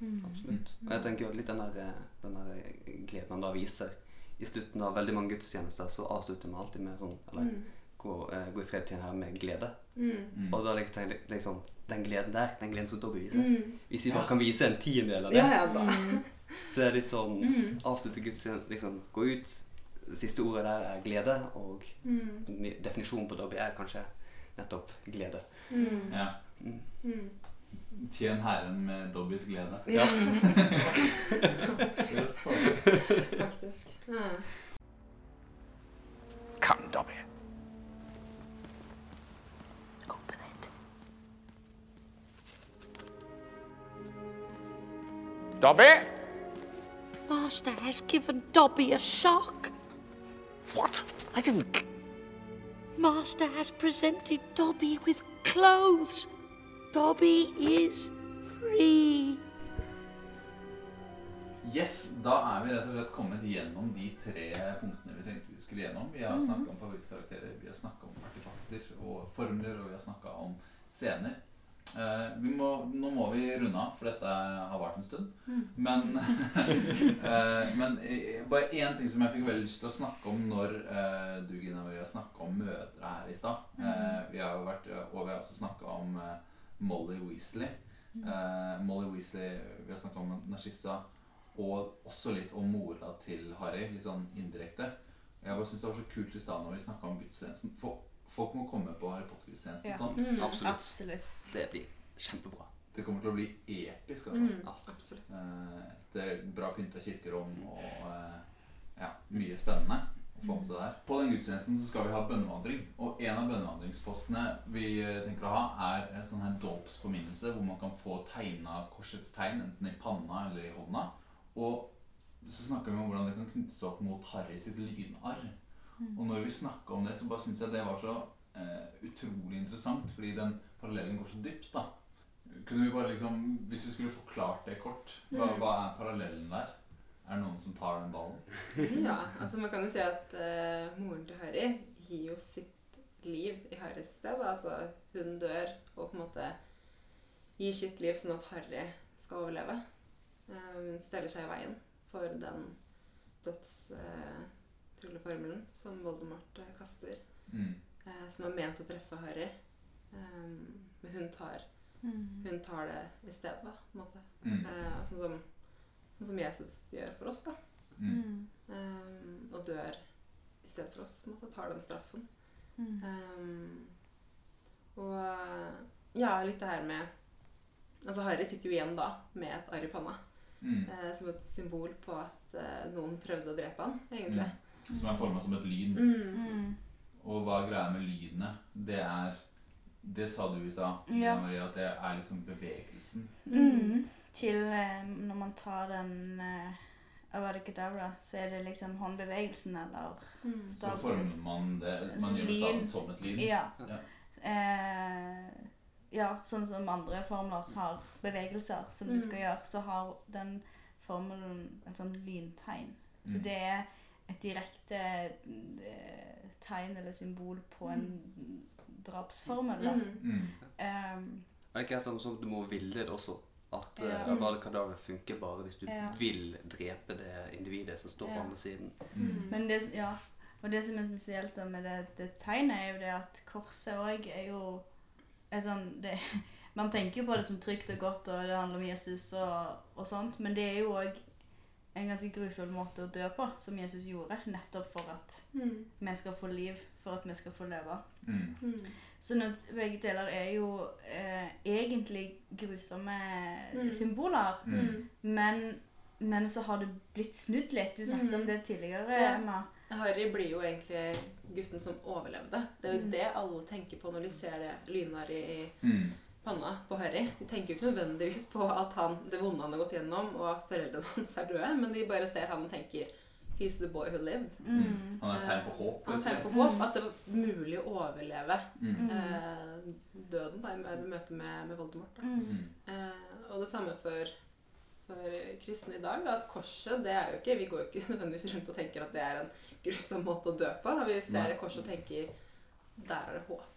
Mm. Absolutt. Og jeg tenker jo litt den der, den der gleden han da viser. I slutten av veldig mange gudstjenester så avslutter man alltid med sånn Eller Mm. gå, eh, gå i fred til en herre med glede. Mm. Mm. Og da liksom, liksom Den gleden der, den gleden som Dobby viser. Mm. Hvis vi bare kan vise en tiendedel av det, Ja, ja, da. Mm. Det er litt sånn Mm. Avslutte gudstjenesten, liksom gå ut. Siste ordet der er glede, og Mm. definisjonen på Dobby er kanskje nettopp glede. Mm. Ja. Mm. Mm. Tjen Herren med Dobbys glede. Ja. Faktisk. Ja. Come, Dobby. Open it. Dobby? Master has given Dobby a sock. What? I didn't. Master has presented Dobby with clothes. Dobby is free. Yes, da er vi rett og slett kommet gjennom de tre punktene vi tenkte vi skulle gjennom. Vi har Mhm. snakka om favorittkarakterer, vi har snakka om artefakter og formler, og vi har snakka om scener. Eh, vi må, nå må vi runde av, for dette har vart en stund. Mm. Men, eh, men eh, bare én ting som jeg fikk veldig lyst til å snakke om når du Gina Maria snakka om mødre her i stad. Eh, vi har jo vært, og vi har også snakka om Molly Weasley. Eh, Molly Weasley, Vi har snakka om Narcissa. Og også litt om mora til Harry, litt sånn indirekte. Jeg bare synes det var så kult i stad når vi snakka om gudstjenesten. Folk må komme på Harry Potter-gudstjenesten. Ja. Mm, Absolutt. absolutt. Det blir kjempebra. Det kommer til å bli episk. altså. Mm, absolutt. Eh, det er bra pynta kirkerom og eh, ja, mye spennende å få med seg der. På den gudstjenesten så skal vi ha bønnevandring. Og en av bønnevandringspostene vi eh, tenker å ha, er en sånn her dåpspåminnelse hvor man kan få tegna korsets tegn enten i panna eller i hånda. Og så snakker vi om hvordan det kan knyttes opp mot Harry sitt lynarr. Og når vi snakka om det, så bare syns jeg det var så eh, utrolig interessant, fordi den parallellen går så dypt, da. Kunne vi bare liksom, Hvis vi skulle forklart det kort, hva, Mm. hva er parallellen der? Er det noen som tar den ballen? Ja, altså man kan jo si at eh, moren til Harry gir jo sitt liv i Harrys sted. Altså hun dør og på en måte gir sitt liv sånn at Harry skal overleve. Eh, hun steller seg i veien for den dødstrylleformelen som Voldemort eh, kaster. Mm. Eh, som er ment å treffe Harry. Um, men hun tar, Mm. hun tar det i stedet, da. på en måte. Mm. Eh, sånn, som, sånn som Jesus gjør for oss, da. Mm. Um, og dør i stedet for oss. på en måte, Tar den straffen. Mm. Um, og ja, litt det her med Altså Harry sitter jo igjen da med et arr i panna. Mm. Eh, som et symbol på at eh, noen prøvde å drepe han, egentlig. Som er forma som et lyn. Mm. Og hva greia med lydene, Det er Det sa du i stad, Ja. Maria, at det er liksom bevegelsen. Mm. Til eh, når man tar den uh, Avada så er det liksom håndbevegelsen eller Mm. Så former man det Man gjør staven som et lyd. Ja. Ja. Eh, ja, sånn som andre formler har bevegelser som du Mm. skal gjøre, så har den formelen en sånn lyntegn. Så Mm. det er et direkte eh, tegn eller symbol på en drapsformel. Da. Mm. Mm. Um, Er det ikke et sånt at du må ville det også? At Ja. uh, Avada funker bare hvis du Ja. vil drepe det individet som står på andre siden. Mm. Men det, ja, og det som er spesielt da med det, det tegnet, er jo det at korset òg er jo er sånn, det, Man tenker jo på det som trygt og godt, og det handler om Jesus og, og sånt, men det er jo òg en ganske grufull måte å dø på, som Jesus gjorde, nettopp for at Mm. vi skal få liv, for at vi skal få leve. Mm. Mm. Sånn at begge deler er jo eh, egentlig grusomme Mm. symboler, Mm. men, men så har det blitt snudd litt. Du snakket Mm. om det tidligere, Ja. Emma. Harry blir jo egentlig gutten som overlevde. Det er jo Mm. det alle tenker på når de ser det lynarret i Mm. Panna på Harry. De tenker jo ikke nødvendigvis på at han, det vonde han har gått gjennom, og at foreldrene hans er døde, men de bare ser han og tenker He's the boy who lived. Mm. Han er et tegn på håp. Han er tegn på håp. At det var mulig å overleve Mm. Mm. eh, døden da, i møte med, med Voldemort. Da. Mm. Mm. Eh, og det samme for, for kristne i dag. Da, at korset, det er jo ikke Vi går jo ikke nødvendigvis rundt og tenker at det er en grusom måte å dø på. Vi ser Nei. det korset og tenker Der er det håp.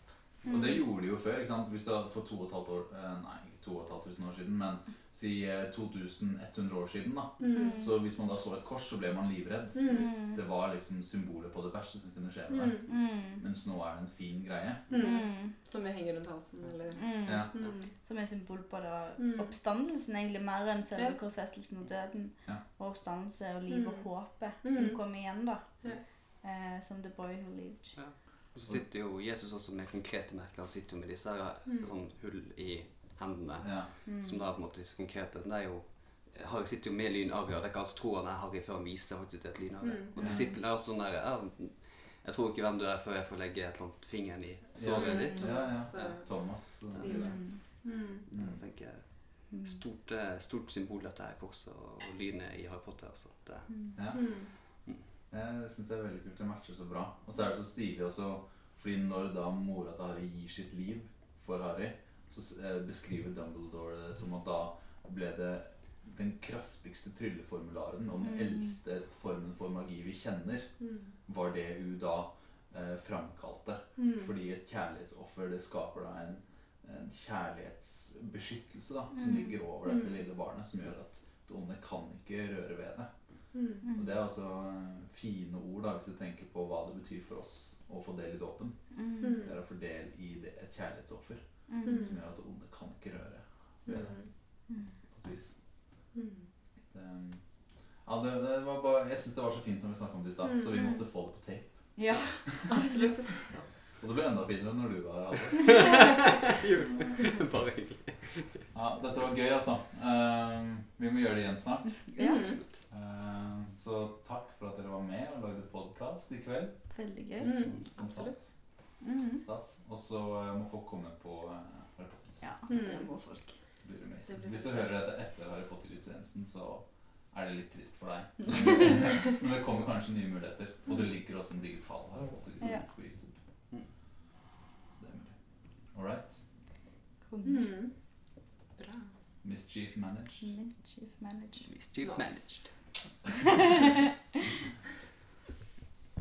Og det gjorde de jo før. ikke sant? Hvis det for 2500 år nei, to og et halvt tusen år siden, men si eh, 2100 år siden. da. Mm. Så hvis man da så et kors, så ble man livredd. Mm. Det var liksom symbolet på det verste som kunne skje med deg. Mm. Mm. Mens nå er det en fin greie. Mm. Mm. Som vi henger rundt halsen, eller Mm. Ja. mm. Som er symbol på det. Mm. oppstandelsen, egentlig, mer enn selve Ja. korsfestelsen og døden. Ja. Og oppstandelse og liv og Mm. håpet Mm. som kommer igjen, da. Ja. Eh, som The Boy Who Lived. Og så sitter jo Jesus også med konkrete merker. Han sitter jo med disse her, Mm. sånn hull i hendene. Ja. Mm. Som da på en måte disse konkrete Det er jo Harry sitter jo med lynarret. Det er ikke alt troen tror han er Harry før han viser faktisk et lynarre. Mm. Og disiplene er også sånn der ja, Jeg tror ikke hvem du er før jeg får legge et eller annet fingeren i såret ditt. Ja, ja. Så- Thomas. Tviler. Mm. Mm. Jeg tenker Mm. Stort, eh, stort symbol dette her korset og, og lynet i Harry Potter. Altså. Det, Mm. Ja. Mm. Jeg syns det er veldig kult. Det matcher så bra. Og så er det så stilig også, fordi når da mora til Harry gir sitt liv for Harry, så eh, beskriver Dumbledore det som at da ble det den kraftigste trylleformularen og den Mm. eldste formen for magi vi kjenner, Mm. var det hun da eh, framkalte. Mm. Fordi et kjærlighetsoffer det skaper da en, en kjærlighetsbeskyttelse da, som Mm. ligger over dette Mm. lille barnet, som gjør at det onde kan ikke røre ved det. Mm. Og Det er altså eh, fine ord da, hvis du tenker på hva det betyr for oss å få del i dåpen. Mm. Det er å få del i det, et kjærlighetsoffer Mm. som gjør at det onde kan ikke røre ved det. Mm. på et vis. Mm. Det, ja, det, det var bare, jeg syns det var så fint når vi snakket om det i stad, så vi Mm. måtte få det på tape. Ja, absolutt. Og det ble enda finere når du var her. Bare hyggelig. Ja, dette var gøy, altså. Uh, vi må gjøre det igjen snart. Ja. Absolutt. Uh, så takk for at dere var med og lagde podkast i kveld. Veldig gøy. Mm. Absolutt. Mm. Stas. Og så uh, må folk komme på uh, Harry Potter. Ja, Mm. det må folk. Det blir amazing. Det blir Hvis du hører dette etter Harry Potter-lisensen, så er det litt trist for deg. Men det kommer kanskje nye muligheter. Og det ligger også en digital Harry Potter-lisens på YouTube. All right. Mm. Bra. Mischief managed. Mischief managed. Mischief Nice. managed.